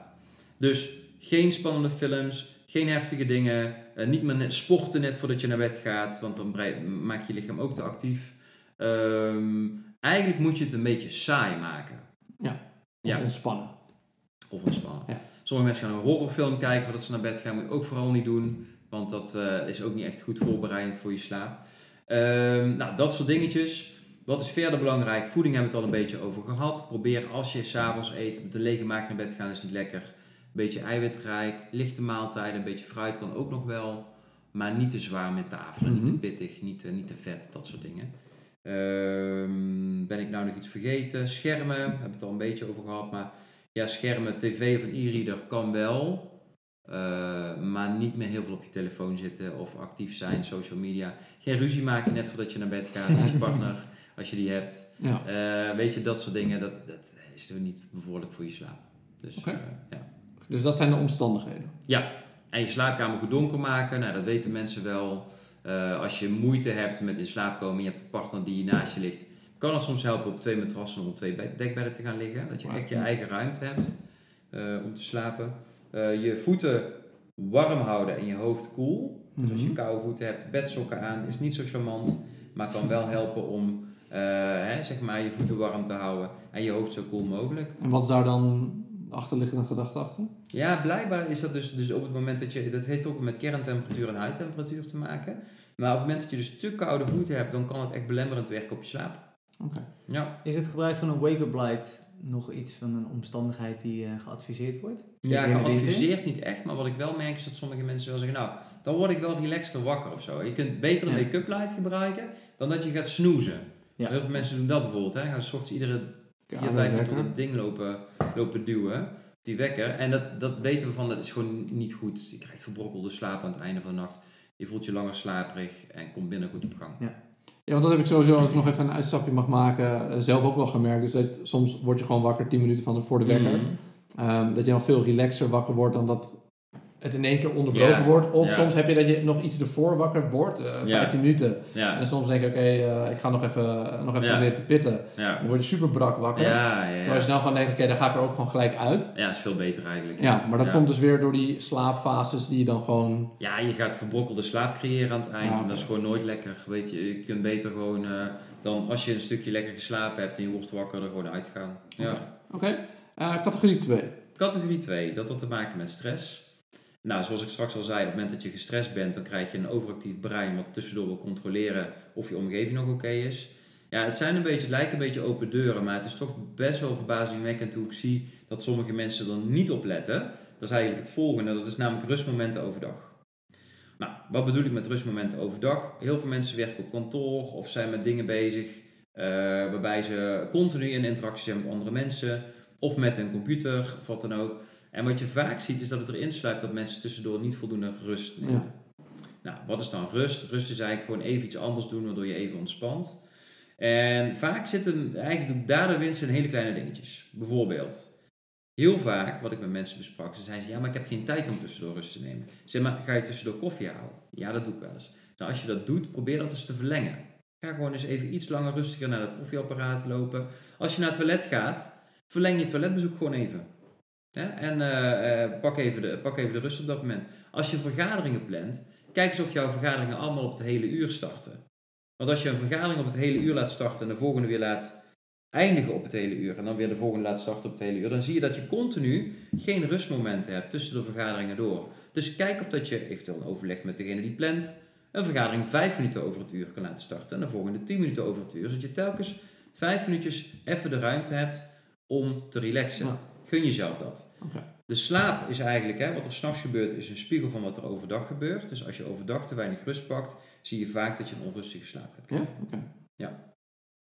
Dus geen spannende films, geen heftige dingen, niet meer net sporten net voordat je naar bed gaat, want dan maak je lichaam ook te actief. Um, eigenlijk moet je het een beetje saai maken. Ja, of ja. ontspannen. Of ontspannen. Ja. Sommige mensen gaan een horrorfilm kijken voordat ze naar bed gaan. Moet je ook vooral niet doen. Want dat uh, is ook niet echt goed voorbereidend voor je slaap. Um, nou, dat soort dingetjes. Wat is verder belangrijk? Voeding hebben we het al een beetje over gehad. Probeer als je s'avonds eet, met een lege maag naar bed gaan is niet lekker. Een beetje eiwitrijk, lichte maaltijden, een beetje fruit kan ook nog wel. Maar niet te zwaar met tafelen, mm -hmm. niet te pittig, niet te, niet te vet, dat soort dingen. Um, ben ik nou nog iets vergeten? Schermen, hebben we het al een beetje over gehad. Maar ja, schermen, tv of een e-reader kan wel. Uh, maar niet meer heel veel op je telefoon zitten of actief zijn, social media. Geen ruzie maken net voordat je naar bed gaat met je partner, als je die hebt. Ja. Uh, weet je, dat soort dingen, dat, dat is niet bevorderlijk voor je slaap. Dus, okay. uh, ja. dus dat zijn de omstandigheden? Ja, en je slaapkamer goed donker maken, nou, dat weten mensen wel. als je moeite hebt met in slaap komen, je hebt een partner die naast je ligt, kan het soms helpen op twee matrassen of op twee dekbedden te gaan liggen. Dat je echt je eigen ruimte hebt om te slapen. Uh, je voeten warm houden en je hoofd koel. Dus als je koude voeten hebt, bedsokken aan, is niet zo charmant. Maar kan wel helpen om uh, hè, zeg maar je voeten warm te houden en je hoofd zo koel mogelijk. En wat zou dan de achterliggende gedachte achter? Ja, blijkbaar is dat dus, dus op het moment dat je... Dat heeft ook met kerntemperatuur en huidtemperatuur te maken. Maar op het moment dat je dus te koude voeten hebt, dan kan het echt belemmerend werken op je slaap. Oké. Okay. Ja. Is het gebruik van een wake-up light nog iets van een omstandigheid die uh, geadviseerd wordt? Ja, geadviseerd niet echt, maar wat ik wel merk is dat sommige mensen wel zeggen, nou, dan word ik wel relaxter wakker of zo. Je kunt beter een ja. make-up light gebruiken dan dat je gaat snoezen. Ja. Heel veel mensen doen dat bijvoorbeeld, hè. Dan gaan ze ochtends iedere 4, 5 minuten dat ding lopen, lopen duwen, die wekker. En dat, dat weten we van, dat is gewoon niet goed. Je krijgt verbrokkelde slaap aan het einde van de nacht. Je voelt je langer slaperig en komt binnen goed op gang. Ja. Ja, want dat heb ik sowieso, als ik nog even een uitstapje mag maken, zelf ook wel gemerkt. Dus dat soms word je gewoon wakker 10 minuten van de, voor de wekker. Mm. Um, dat je dan veel relaxer wakker wordt dan dat het in één keer onderbroken yeah. wordt. Of yeah. soms heb je dat je nog iets ervoor wakker wordt, uh, 15 yeah. minuten. En soms denk ik, oké, okay, uh, ik ga nog even, nog even proberen te pitten. Dan word je super brak wakker. Terwijl je snel gewoon denkt, oké, okay, dan ga ik er ook gewoon gelijk uit. Ja, is veel beter eigenlijk. Ja, maar dat komt dus weer door die slaapfases die je dan gewoon... Ja, je gaat verbrokkelde slaap creëren aan het eind. Okay. En dat is gewoon nooit lekker. Weet je, je kunt beter gewoon uh, dan als je een stukje lekker geslapen hebt en je wordt wakker, er gewoon uitgaan. Ja. Oké, categorie 2. Categorie 2, dat had te maken met stress. Nou, zoals ik straks al zei, op het moment dat je gestrest bent, dan krijg je een overactief brein wat tussendoor wil controleren of je omgeving nog oké is. Ja, het zijn een beetje, lijken een beetje open deuren, maar het is toch best wel verbazingwekkend hoe ik zie dat sommige mensen er niet op letten. Dat is eigenlijk het volgende, dat is namelijk rustmomenten overdag. Nou, wat bedoel ik met rustmomenten overdag? Heel veel mensen werken op kantoor of zijn met dingen bezig uh, waarbij ze continu in interactie zijn met andere mensen of met een computer of wat dan ook. En wat je vaak ziet is dat het erin sluit dat mensen tussendoor niet voldoende rust nemen. Ja. Nou, wat is dan rust? Rust is eigenlijk gewoon even iets anders doen waardoor je even ontspant. En vaak zitten eigenlijk daardoor winst in hele kleine dingetjes. Bijvoorbeeld, heel vaak wat ik met mensen besprak, ze zeiden ja, maar ik heb geen tijd om tussendoor rust te nemen. Zeg maar, ga je tussendoor koffie halen? Ja, dat doe ik wel eens. Nou, als je dat doet, probeer dat eens te verlengen. Ga gewoon eens even iets langer rustiger naar dat koffieapparaat lopen. Als je naar het toilet gaat, verleng je toiletbezoek gewoon even. En uh, uh, pak, even de, pak even de rust op dat moment. Als je vergaderingen plant, kijk eens of jouw vergaderingen allemaal op het hele uur starten. Want als je een vergadering op het hele uur laat starten en de volgende weer laat eindigen op het hele uur en dan weer de volgende laat starten op het hele uur, dan zie je dat je continu geen rustmomenten hebt tussen de vergaderingen door. Dus kijk of dat je eventueel een overleg met degene die plant, een vergadering vijf minuten over het uur kan laten starten en de volgende tien minuten over het uur, zodat je telkens vijf minuutjes even de ruimte hebt om te relaxen. Gun jezelf dat. De slaap is eigenlijk, hè, wat er s'nachts gebeurt, is een spiegel van wat er overdag gebeurt. Dus als je overdag te weinig rust pakt, zie je vaak dat je een onrustige slaap gaat krijgen. Ja, ja.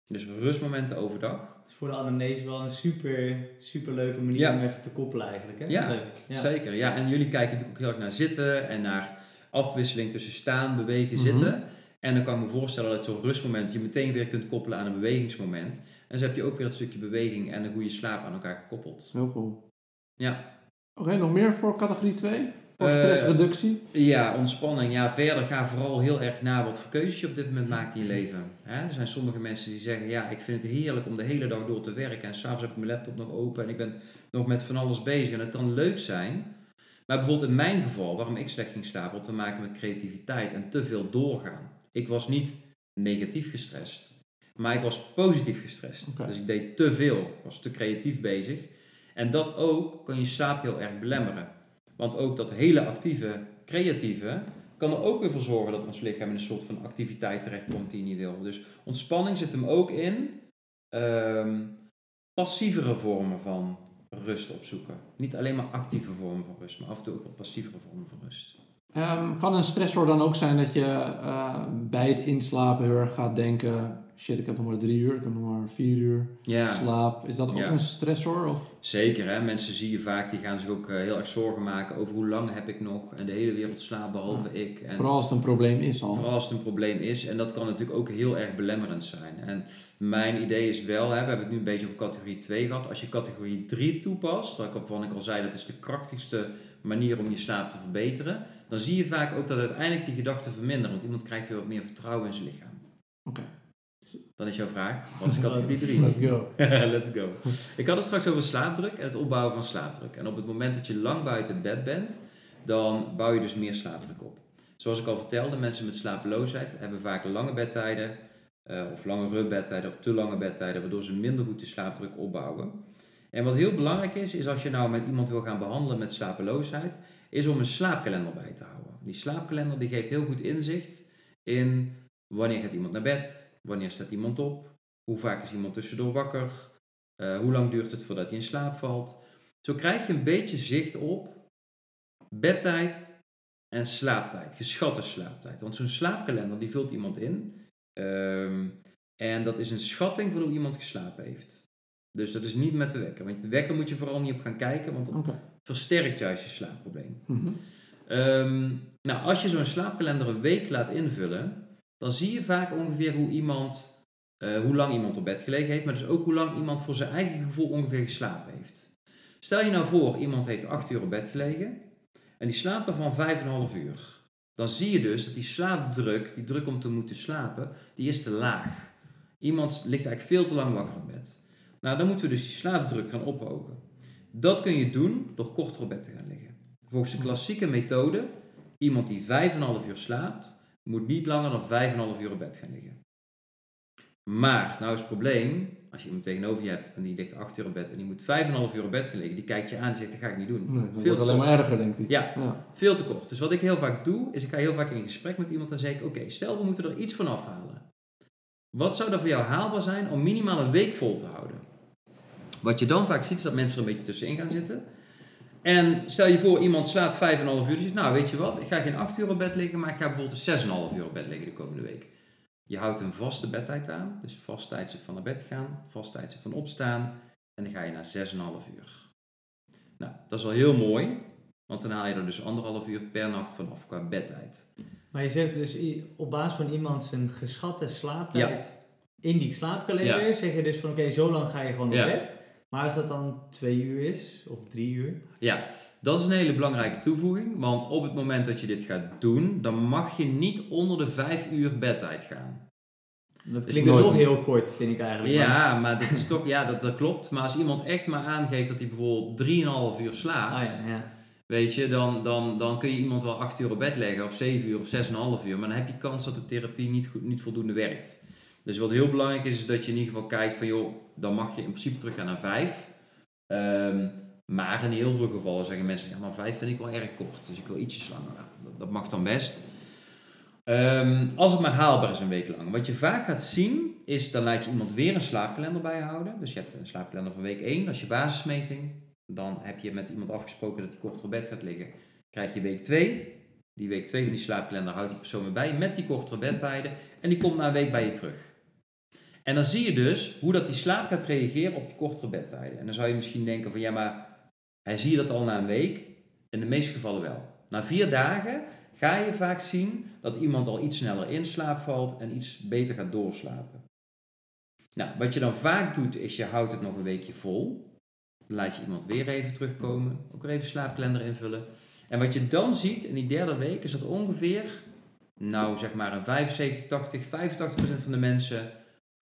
Dus rustmomenten overdag. is voor de anamnese wel een super, super leuke manier om even te koppelen eigenlijk. Hè? Ja, Leuk. ja, zeker. Ja, en jullie kijken natuurlijk ook heel erg naar zitten en naar afwisseling tussen staan, bewegen, mhm. zitten. En dan kan ik me voorstellen dat zo'n rustmoment je meteen weer kunt koppelen aan een bewegingsmoment. En zo heb je ook weer het stukje beweging en een goede slaap aan elkaar gekoppeld. Heel cool. Ja. Oké, nog meer voor categorie 2? Of stressreductie? Uh, ja, ontspanning. Ja, verder ga vooral heel erg na wat voor keuzes je op dit moment maakt in je leven. Er zijn sommige mensen die zeggen, ja, ik vind het heerlijk om de hele dag door te werken. En s'avonds heb ik mijn laptop nog open en ik ben nog met van alles bezig. En het kan leuk zijn. Maar bijvoorbeeld in mijn geval, waarom ik slecht ging slapen, had te maken met creativiteit en te veel doorgaan. Ik was niet negatief gestrest, maar ik was positief gestrest. Dus ik deed te veel, was te creatief bezig. En dat ook kan je slaap heel erg belemmeren. Want ook dat hele actieve, creatieve, kan er ook weer voor zorgen dat ons lichaam in een soort van activiteit terechtkomt die je niet wil. Dus ontspanning zit hem ook in um, passievere vormen van rust opzoeken. Niet alleen maar actieve vormen van rust, maar af en toe ook wat passievere vormen van rust. Um, kan een stressor dan ook zijn dat je uh, bij het inslapen heel erg gaat denken: shit, ik heb nog maar drie uur, ik heb nog maar vier uur ja. slaap. Is dat ook een stressor? Of? Zeker, hè? mensen zie je vaak, die gaan zich ook uh, heel erg zorgen maken over hoe lang heb ik nog en de hele wereld slaapt behalve ik. En vooral als het een probleem is al. Vooral als het een probleem is en dat kan natuurlijk ook heel erg belemmerend zijn. En mijn idee is wel, hè, we hebben het nu een beetje over categorie 2 gehad, als je categorie 3 toepast, waarvan ik al zei dat is de krachtigste manier om je slaap te verbeteren, dan zie je vaak ook dat uiteindelijk die gedachten verminderen. Want iemand krijgt weer wat meer vertrouwen in zijn lichaam. Oké. Dan is jouw vraag, wat is categorie 3? Let's go. Let's go. Ik had het straks over slaapdruk en het opbouwen van slaapdruk. En op het moment dat je lang buiten het bed bent, dan bouw je dus meer slaapdruk op. Zoals ik al vertelde, mensen met slapeloosheid hebben vaak lange bedtijden, uh, of langere bedtijden, of te lange bedtijden, waardoor ze minder goed de slaapdruk opbouwen. En wat heel belangrijk is, is als je nou met iemand wil gaan behandelen met slapeloosheid, is om een slaapkalender bij te houden. Die slaapkalender die geeft heel goed inzicht in wanneer gaat iemand naar bed, wanneer staat iemand op, hoe vaak is iemand tussendoor wakker, uh, hoe lang duurt het voordat hij in slaap valt. Zo krijg je een beetje zicht op bedtijd en slaaptijd, geschatte slaaptijd. Want zo'n slaapkalender die vult iemand in. Um, en dat is een schatting van hoe iemand geslapen heeft. Dus dat is niet met de wekker. Want de wekker moet je vooral niet op gaan kijken, want dat versterkt juist je slaapprobleem. Mm nou, als je zo'n slaapkalender een week laat invullen, dan zie je vaak ongeveer hoe iemand, uh, hoe lang iemand op bed gelegen heeft, maar dus ook hoe lang iemand voor zijn eigen gevoel ongeveer geslapen heeft. Stel je nou voor, iemand heeft 8 uur op bed gelegen en die slaapt ervan 5,5 uur. Dan zie je dus dat die slaapdruk, die druk om te moeten slapen, die is te laag. Iemand ligt eigenlijk veel te lang wakker op bed. Nou, dan moeten we dus die slaapdruk gaan ophogen. Dat kun je doen door korter op bed te gaan liggen. Volgens de klassieke methode, iemand die 5,5 uur slaapt, moet niet langer dan 5,5 uur op bed gaan liggen. Maar, nou is het probleem, als je iemand tegenover je hebt en die ligt 8 uur op bed en die moet 5,5 uur op bed gaan liggen, die kijkt je aan en zegt, dat ga ik niet doen. Nee, veel te alleen maar erger, denk ik. Ja, ja, veel te kort. Dus wat ik heel vaak doe, is ik ga heel vaak in gesprek met iemand en zeg ik, oké, stel we moeten er iets van afhalen. Wat zou er voor jou haalbaar zijn om minimaal een week vol te houden? Wat je dan vaak ziet is dat mensen er een beetje tussenin gaan zitten. En stel je voor, iemand slaapt 5,5 uur. Die zegt, nou weet je wat, ik ga geen 8 uur op bed liggen, maar ik ga bijvoorbeeld 6,5 uur op bed liggen de komende week. Je houdt een vaste bedtijd aan, dus vast tijdstip van naar bed gaan, vast tijdstip van opstaan. En dan ga je naar 6,5 uur. Nou, dat is al heel mooi, want dan haal je er dus anderhalf uur per nacht vanaf qua bedtijd. Maar je zegt dus op basis van iemand zijn geschatte slaaptijd in die slaapkalender, zeg je dus van oké, zo lang ga je gewoon naar bed. Maar als dat dan twee uur is, of drie uur? Ja, dat is een hele belangrijke toevoeging. Want op het moment dat je dit gaat doen, dan mag je niet onder de vijf uur bedtijd gaan. Dat klinkt dus nog heel kort, vind ik eigenlijk. Ja, maar, dat, is toch, ja dat, dat klopt. Maar als iemand echt maar aangeeft dat hij bijvoorbeeld 3,5 uur slaapt, ah, ja, ja. weet je, dan, dan, dan kun je iemand wel 8 uur op bed leggen, of 7 uur of 6,5 uur. Maar dan heb je kans dat de therapie niet, goed, niet voldoende werkt. Dus wat heel belangrijk is, is dat je in ieder geval kijkt van joh, dan mag je in principe teruggaan naar 5. Um, ehm, maar in heel veel gevallen zeggen mensen, ja maar 5 vind ik wel erg kort, dus ik wil ietsjes langer. Dat, dat mag dan best. Um, als het maar haalbaar is een week lang. Wat je vaak gaat zien, is dan laat je iemand weer een slaapkalender bijhouden. Dus je hebt een slaapkalender van week 1, dat is je basismeting. Dan heb je met iemand afgesproken dat hij korter op bed gaat liggen. Krijg je week 2. Die week 2 van die slaapkalender houdt die persoon weer bij met die kortere bedtijden. En die komt na een week bij je terug. En dan zie je dus hoe dat die slaap gaat reageren op die kortere bedtijden. En dan zou je misschien denken van ja, maar hij zie je dat al na een week? In de meeste gevallen wel. Na vier dagen ga je vaak zien dat iemand al iets sneller in slaap valt en iets beter gaat doorslapen. Nou, wat je dan vaak doet, is je houdt het nog een weekje vol. Dan laat je iemand weer even terugkomen, ook weer even slaapkalender invullen. En wat je dan ziet in die derde week, is dat ongeveer, nou zeg maar een 75, 80, 85% van de mensen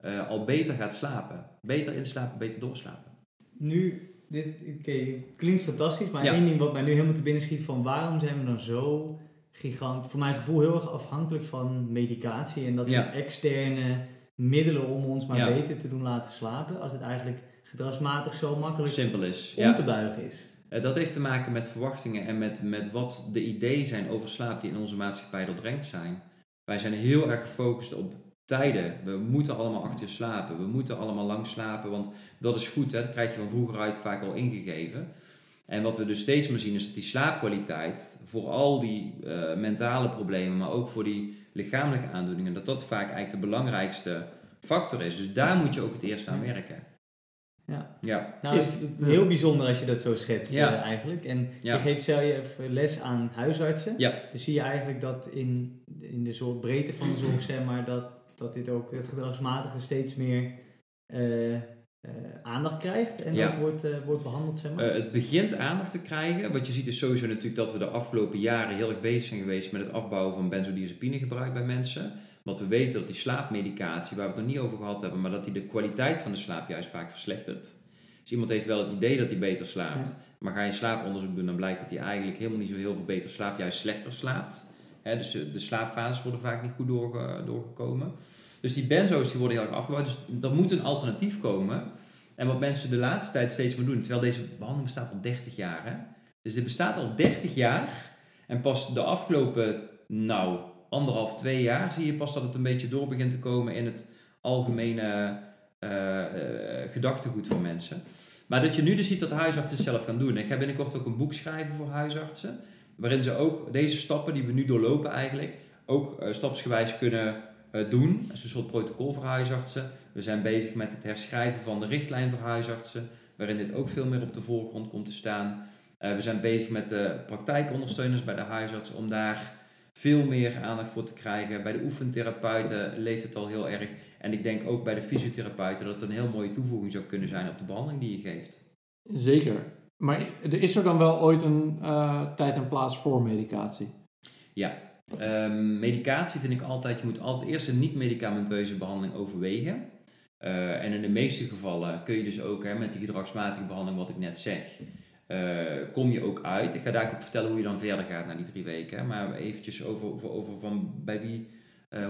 uh, al beter gaat slapen. Beter inslapen, beter doorslapen. Nu, dit okay, klinkt fantastisch, maar één ding wat mij nu helemaal te binnen schiet van waarom zijn we dan zo gigant, voor mijn gevoel heel erg afhankelijk van medicatie en dat soort externe middelen om ons maar beter te doen laten slapen, als het eigenlijk gedragsmatig zo makkelijk Simpel is. om te buigen is. Eh, dat heeft te maken met verwachtingen en met, met wat de ideeën zijn over slaap die in onze maatschappij doordrenkt zijn. Wij zijn heel erg gefocust op tijden. We moeten allemaal acht uur slapen. We moeten allemaal lang slapen, want dat is goed. Hè? Dat krijg je van vroeger uit vaak al ingegeven. En wat we dus steeds meer zien is dat die slaapkwaliteit voor al die uh, mentale problemen, maar ook voor die lichamelijke aandoeningen, dat dat vaak eigenlijk de belangrijkste factor is. Dus daar moet je ook het eerst aan werken. Ja. ja. Nou, is heel bijzonder als je dat zo schetst ja. uh, eigenlijk. En ja. je geeft zelf les aan huisartsen. Ja. Dus zie je eigenlijk dat in, in de soort breedte van de zorg, zeg maar, dat dat dit ook het gedragsmatige steeds meer uh, uh, aandacht krijgt en ja. wordt, uh, wordt behandeld. Zeg maar. het begint aandacht te krijgen. Wat je ziet is sowieso natuurlijk dat we de afgelopen jaren heel erg bezig zijn geweest met het afbouwen van benzodiazepinegebruik bij mensen. Want we weten dat die slaapmedicatie, waar we het nog niet over gehad hebben, maar dat die de kwaliteit van de slaap juist vaak verslechtert. Dus iemand heeft wel het idee dat hij beter slaapt, maar ga je slaaponderzoek doen, dan blijkt dat hij eigenlijk helemaal niet zo heel veel beter slaapt, juist slechter slaapt dus de slaapfases worden vaak niet goed doorge, doorgekomen. Dus die benzo's die worden heel erg afgebouwd. Dus er moet een alternatief komen. En wat mensen de laatste tijd steeds meer doen, terwijl deze behandeling bestaat al 30 jaar. Dus dit bestaat al 30 jaar. En pas de afgelopen, nou, anderhalf, twee jaar zie je pas dat het een beetje door begint te komen in het algemene uh, gedachtegoed van mensen. Maar dat je nu dus ziet dat huisartsen het zelf gaan doen. Ik ga binnenkort ook een boek schrijven voor huisartsen waarin ze ook deze stappen die we nu doorlopen eigenlijk, ook uh, stapsgewijs kunnen uh, doen. Dat een soort protocol voor huisartsen. We zijn bezig met het herschrijven van de richtlijn voor huisartsen, waarin dit ook veel meer op de voorgrond komt te staan. Uh, we zijn bezig met de praktijkondersteuners bij de huisartsen om daar veel meer aandacht voor te krijgen. Bij de oefentherapeuten leest het al heel erg. En ik denk ook bij de fysiotherapeuten dat het een heel mooie toevoeging zou kunnen zijn op de behandeling die je geeft. Zeker. Maar is er dan wel ooit een uh, tijd en plaats voor medicatie? Ja, um, medicatie vind ik altijd, je moet altijd eerst een niet-medicamenteuze behandeling overwegen. Uh, en in de meeste gevallen kun je dus ook hè, met die gedragsmatige behandeling, wat ik net zeg, uh, kom je ook uit. Ik ga daar ook vertellen hoe je dan verder gaat na die drie weken. Maar eventjes over, over, van bij wie,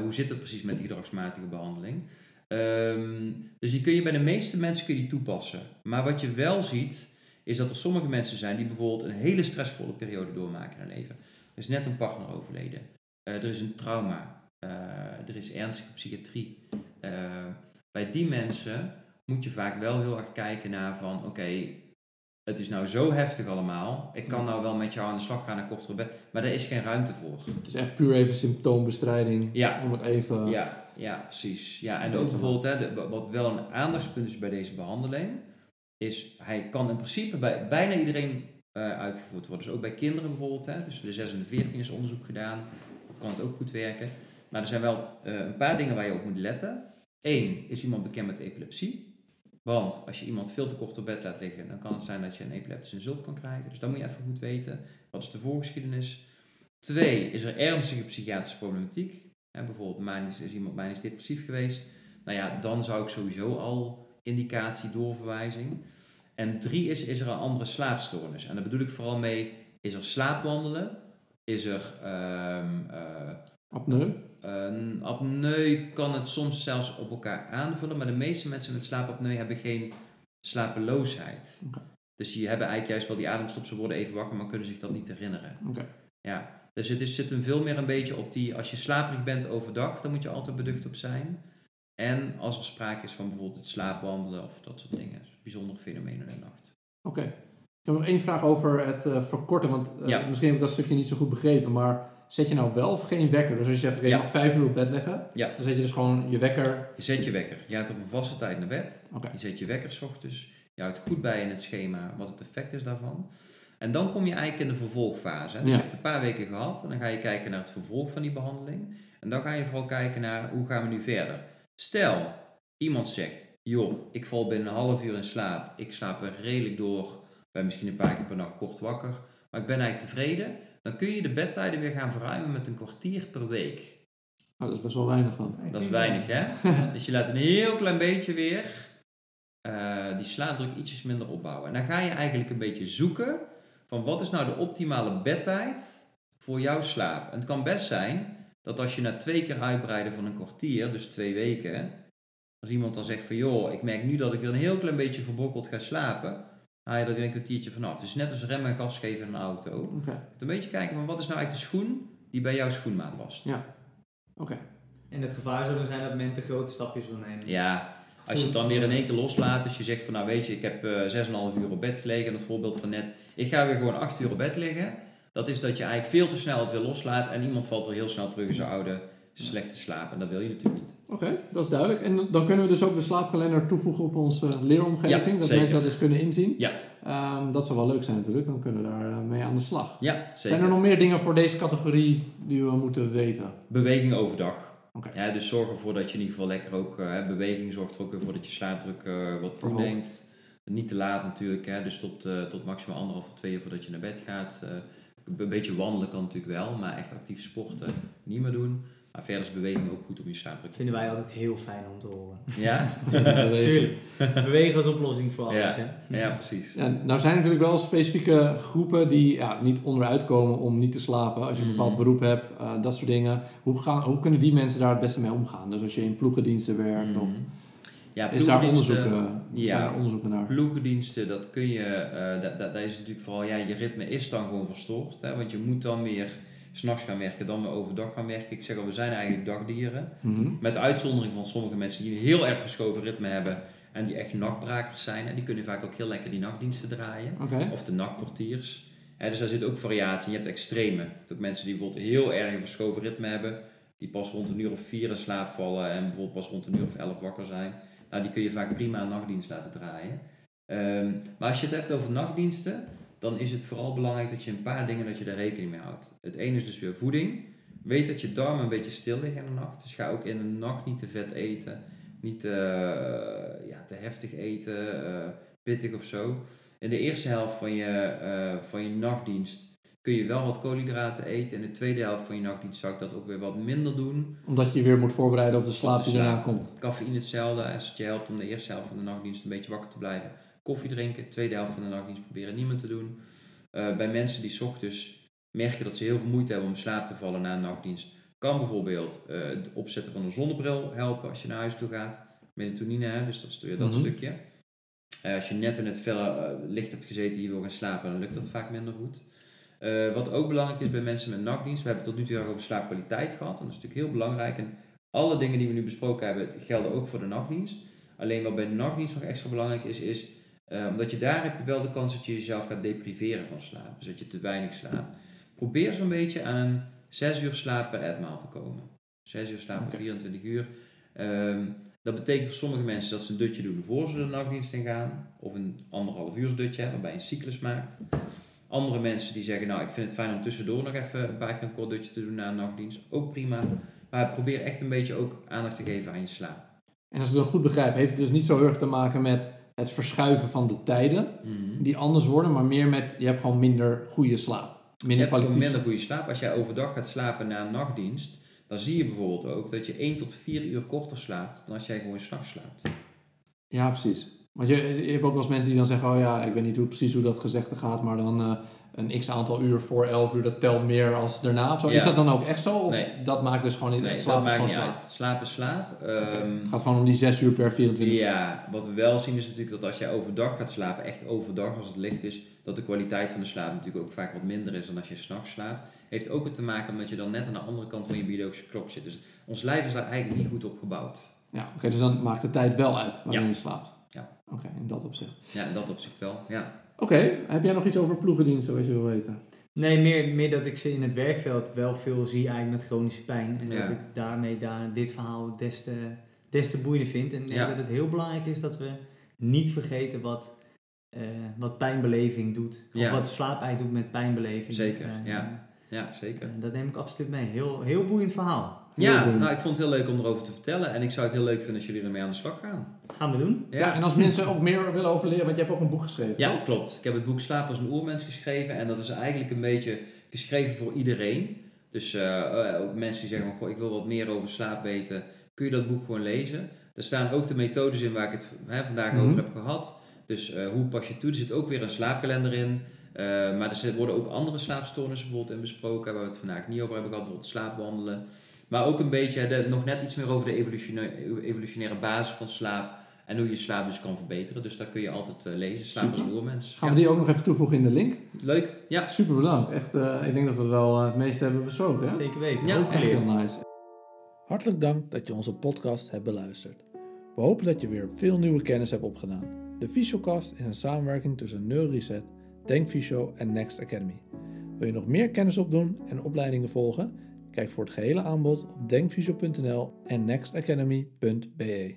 hoe zit het precies met die gedragsmatige behandeling. Um, dus die kun je bij de meeste mensen kun je die toepassen. Maar wat je wel ziet, is dat er sommige mensen zijn die bijvoorbeeld een hele stressvolle periode doormaken in hun leven. Er is net een partner overleden. Uh, er is een trauma. Uh, er is ernstige psychiatrie. bij die mensen moet je vaak wel heel erg kijken naar van oké, het is nou zo heftig allemaal. Ik kan nou wel met jou aan de slag gaan en kortere bed, maar daar is geen ruimte voor. Het is echt puur even symptoombestrijding. Ja. Om het even... Ja, ja precies. Ja, en ook bijvoorbeeld, hè, wat wel een aandachtspunt is bij deze behandeling, is hij kan in principe bij bijna iedereen uh, uitgevoerd worden. Dus ook bij kinderen bijvoorbeeld, hè, tussen de 6 en de 14 is onderzoek gedaan, kan het ook goed werken. Maar er zijn wel uh, een paar dingen waar je op moet letten. Eén, is iemand bekend met epilepsie? Want als je iemand veel te kort op bed laat liggen, dan kan het zijn dat je een epileptische insult kan krijgen. Dus dat moet je even goed weten. Wat is de voorgeschiedenis? Twee, is er ernstige psychiatrische problematiek? Ja, bijvoorbeeld manisch, is iemand manisch depressief geweest. Nou ja, dan zou ik sowieso al indicatie doorverwijzing. En drie is, is er een andere slaapstoornis. En daar bedoel ik vooral mee, is er slaapwandelen? Is er... Um, uh, Apneu? Apneu kan het soms zelfs op elkaar aanvullen, maar de meeste mensen met slaapapneu hebben geen slapeloosheid. Dus die hebben eigenlijk juist wel die ademstop, ze worden even wakker, maar kunnen zich dat niet herinneren. Ja. Dus het is, zit hem veel meer een beetje op die, als je slaperig bent overdag, dan moet je altijd beducht op zijn. En als er sprake is van bijvoorbeeld het slaapwandelen of dat soort dingen. Bijzondere fenomenen in de nacht. Oké. Ik heb nog één vraag over het uh, verkorten, want uh, misschien heb ik dat stukje niet zo goed begrepen, maar zet je nou wel of geen wekker? Dus als je zegt, oké, okay, vijf uur op bed leggen, ja. dan zet je dus gewoon je wekker. Je zet je wekker. Je gaat op een vaste tijd naar bed. Je zet je wekker s ochtends. Je houdt goed bij in het schema wat het effect is daarvan. En dan kom je eigenlijk in de vervolgfase. Dus je hebt een paar weken gehad en dan ga je kijken naar het vervolg van die behandeling. En dan ga je vooral kijken naar hoe gaan we nu verder. Stel, iemand zegt, joh, ik val binnen een half uur in slaap. Ik slaap er redelijk door. Ben misschien een paar keer per nacht kort wakker. Maar ik ben eigenlijk tevreden dan kun je de bedtijden weer gaan verruimen met een kwartier per week. Oh, dat is best wel weinig dan. Dat is weinig, hè? dus je laat een heel klein beetje weer uh, die slaapdruk ietsjes minder opbouwen. En dan ga je eigenlijk een beetje zoeken van wat is nou de optimale bedtijd voor jouw slaap. En het kan best zijn dat als je na twee keer uitbreiden van een kwartier, dus twee weken, als iemand dan zegt van joh, ik merk nu dat ik weer een heel klein beetje verbrokkeld ga slapen, haal je er weer een kwartiertje vanaf. Dus net als rem en gas geven in een auto. Okay. Een beetje kijken van wat is nou eigenlijk de schoen die bij jouw schoenmaat past. Ja, oké. En het gevaar zou dan zijn dat men te grote stapjes wil nemen. Ja, als je het dan weer in één keer loslaat, dus je zegt van nou weet je, ik heb uh, eh, 6,5 uur op bed gelegen, en het voorbeeld van net, ik ga weer gewoon 8 uur op bed liggen. Dat is dat je eigenlijk veel te snel het weer loslaat en iemand valt weer heel snel terug in zijn oude slechte slaap. En dat wil je natuurlijk niet. Oké, dat is duidelijk. En dan kunnen we dus ook de slaapkalender toevoegen op onze leeromgeving. dat mensen dat eens kunnen inzien. Ja. Um, dat zou wel leuk zijn natuurlijk. Dan kunnen we daar eh, mee aan de slag. Ja, zeker. Zijn er nog meer dingen voor deze categorie die we moeten weten? Beweging overdag. Okay. Ja, dus zorg ervoor dat je in ieder geval lekker ook... Uh, beweging zorgt er ook weer voor dat je slaapdruk uh, wat toeneemt. Niet te laat natuurlijk. Hè, dus tot, uh, tot maximaal anderhalf tot twee uur voordat je naar bed gaat. Een beetje wandelen kan natuurlijk wel. Maar echt actief sporten niet meer doen. Maar verder is beweging ook goed om je slaapdruk Vinden wij altijd heel fijn om te horen. Ja? Tuurlijk. Bewegen als oplossing voor alles. Ja, hè? ja precies. En nou zijn er natuurlijk wel specifieke groepen die ja, niet onderuit komen om niet te slapen. Als je een bepaald mm. beroep hebt, uh, dat soort dingen. Hoe, gaan, hoe kunnen die mensen daar het beste mee omgaan? Dus als je in ploegendiensten werkt mm. of... Ja, is daar onderzoeken, ja, zijn er onderzoeken naar? Ploegendiensten, dat kun je, uh, dat, dat, dat, is natuurlijk vooral, ja, je ritme is dan gewoon verstoord. Hè, want je moet dan weer s'nachts gaan werken, dan weer overdag gaan werken. Ik zeg al, we zijn eigenlijk dagdieren. Mhm. Met uitzondering van sommige mensen die een heel erg verschoven ritme hebben en die echt nachtbrakers zijn. En die kunnen vaak ook heel lekker die nachtdiensten draaien. Of de nachtportiers. dus daar zit ook variatie. Je hebt extreme. Je hebt ook mensen die bijvoorbeeld heel erg een verschoven ritme hebben. Die pas rond een uur of vier in slaap vallen en bijvoorbeeld pas rond een uur of elf wakker zijn. Nou, die kun je vaak prima een nachtdienst laten draaien. Ehm, maar als je het hebt over nachtdiensten, dan is het vooral belangrijk dat je een paar dingen dat je daar rekening mee houdt. Het ene is dus weer voeding. Weet dat je darmen een beetje stil liggen in de nacht. Dus ga ook in de nacht niet te vet eten. Niet te, uh, ja, te heftig eten, uh, pittig of zo. In de eerste helft van je, uh, van je nachtdienst kun je wel wat koolhydraten eten. In de tweede helft van je nachtdienst zou ik dat ook weer wat minder doen. Omdat je weer moet voorbereiden op de slaap die eraan komt. Cafeïne hetzelfde. Als het je helpt om de eerste helft van de nachtdienst een beetje wakker te blijven koffie drinken. Tweede helft van de nachtdienst proberen niet meer te doen. Uh, bij mensen die ochtends merken dat ze heel veel moeite hebben om slaap te vallen na een nachtdienst, kan bijvoorbeeld uh, het opzetten van een zonnebril helpen als je naar huis toe gaat. Melatonine, hè, dus dat is weer dat mm stukje. Uh, als je net in het felle licht hebt gezeten en je wil gaan slapen, dan lukt dat vaak minder goed. Wat ook belangrijk is bij mensen met nachtdienst, we hebben tot nu toe over slaapkwaliteit gehad. En dat is natuurlijk heel belangrijk. En Alle dingen die we nu besproken hebben gelden ook voor de nachtdienst. Alleen wat bij de nachtdienst nog extra belangrijk is, is uh, omdat je daar heb je wel de kans dat je jezelf gaat depriveren van slaap. Dus dat je te weinig slaapt. Probeer zo'n beetje aan een 6 uur slaap per etmaal te komen. 6 uur slaap per 24 uur. Um, dat betekent voor sommige mensen dat ze een dutje doen voor ze de nachtdienst in gaan. Of een anderhalf uur dutje, waarbij je een cyclus maakt. Andere mensen die zeggen, nou ik vind het fijn om tussendoor nog even een paar keer een kort dutje te doen na een nachtdienst. Ook prima. Maar probeer echt een beetje ook aandacht te geven aan je slaap. En als ik het goed begrijp, heeft het dus niet zo erg te maken met het verschuiven van de tijden mhm. die anders worden, maar meer met je hebt gewoon minder goede slaap. Minder je hebt gewoon minder goede slaap. Als jij overdag gaat slapen na een nachtdienst, dan zie je bijvoorbeeld ook dat je 1 tot 4 uur korter slaapt dan als jij gewoon s'nachts slaapt. Ja, precies. Want je, je hebt ook wel eens mensen die dan zeggen, oh ja, ik weet niet hoe, precies hoe dat gezegde gaat, maar dan uh, een x aantal uur voor 11 uur, dat telt meer als daarna of zo. Is dat dan ook echt zo? Of nee. dat maakt dus gewoon niet nee, slaap dat is gewoon slaap. uit. Slaap is slaap. Um, het gaat gewoon om die 6 uur per 24 uur. Ja, wat we wel zien is natuurlijk dat als jij overdag gaat slapen, echt overdag als het licht is, dat de kwaliteit van de slaap natuurlijk ook vaak wat minder is dan als je s'nachts slaapt. Heeft ook te maken omdat je dan net aan de andere kant van je biologische klok zit. Dus ons lijf is daar eigenlijk niet goed op gebouwd. Ja, oké, dus dan maakt de tijd wel uit wanneer je slaapt. Oké, in dat opzicht. Ja, in dat opzicht wel, ja. Oké, heb jij nog iets over ploegendiensten wat je wil weten? Nee, meer, meer dat ik ze in het werkveld wel veel zie eigenlijk met chronische pijn. En dat ik daarmee daar dit verhaal des te, des te boeiender vind. En ja. dat het heel belangrijk is dat we niet vergeten wat, uh, wat pijnbeleving doet. Of wat slaap eigenlijk doet met pijnbeleving. Zeker, uh, ja. Ja, zeker. dat neem ik absoluut mee. Heel, heel boeiend verhaal. Ja, nou, ik vond het heel leuk om erover te vertellen. En ik zou het heel leuk vinden als jullie ermee aan de slag gaan. Gaan we doen. Ja, en als mensen ook meer willen over leren, want je hebt ook een boek geschreven. Ja, klopt. Ik heb het boek Slaap als een oermens geschreven. En dat is eigenlijk een beetje geschreven voor iedereen. Dus uh, ook mensen die zeggen, goh, ik wil wat meer over slaap weten. Kun je dat boek gewoon lezen. Er staan ook de methodes in waar ik het hè, vandaag over mhm. heb gehad. Dus uh, hoe pas je toe? Er zit ook weer een slaapkalender in. Uh, maar er worden ook andere slaapstoornissen bijvoorbeeld in besproken, waar we het vandaag niet over hebben gehad, bijvoorbeeld slaapwandelen. Maar ook een beetje de, nog net iets meer over de evolutionaire, evolutionaire basis van slaap en hoe je slaap dus kan verbeteren. Dus daar kun je altijd uh, lezen, Slaap als oermens. Gaan we die ook nog even toevoegen in de link? Leuk, ja. Super bedankt. Echt, uh, ik denk dat we het wel het meeste hebben besproken. Hè? Zeker weten. Ja, ook echt heel nice. Hartelijk dank dat je onze podcast hebt beluisterd. We hopen dat je weer veel nieuwe kennis hebt opgedaan. De Fysiocast is een samenwerking tussen NeuroReset Denkfysio en Next Academy. Wil je nog meer kennis opdoen en opleidingen volgen? Kijk voor het gehele aanbod op denkfysio.nl en nextacademy.be.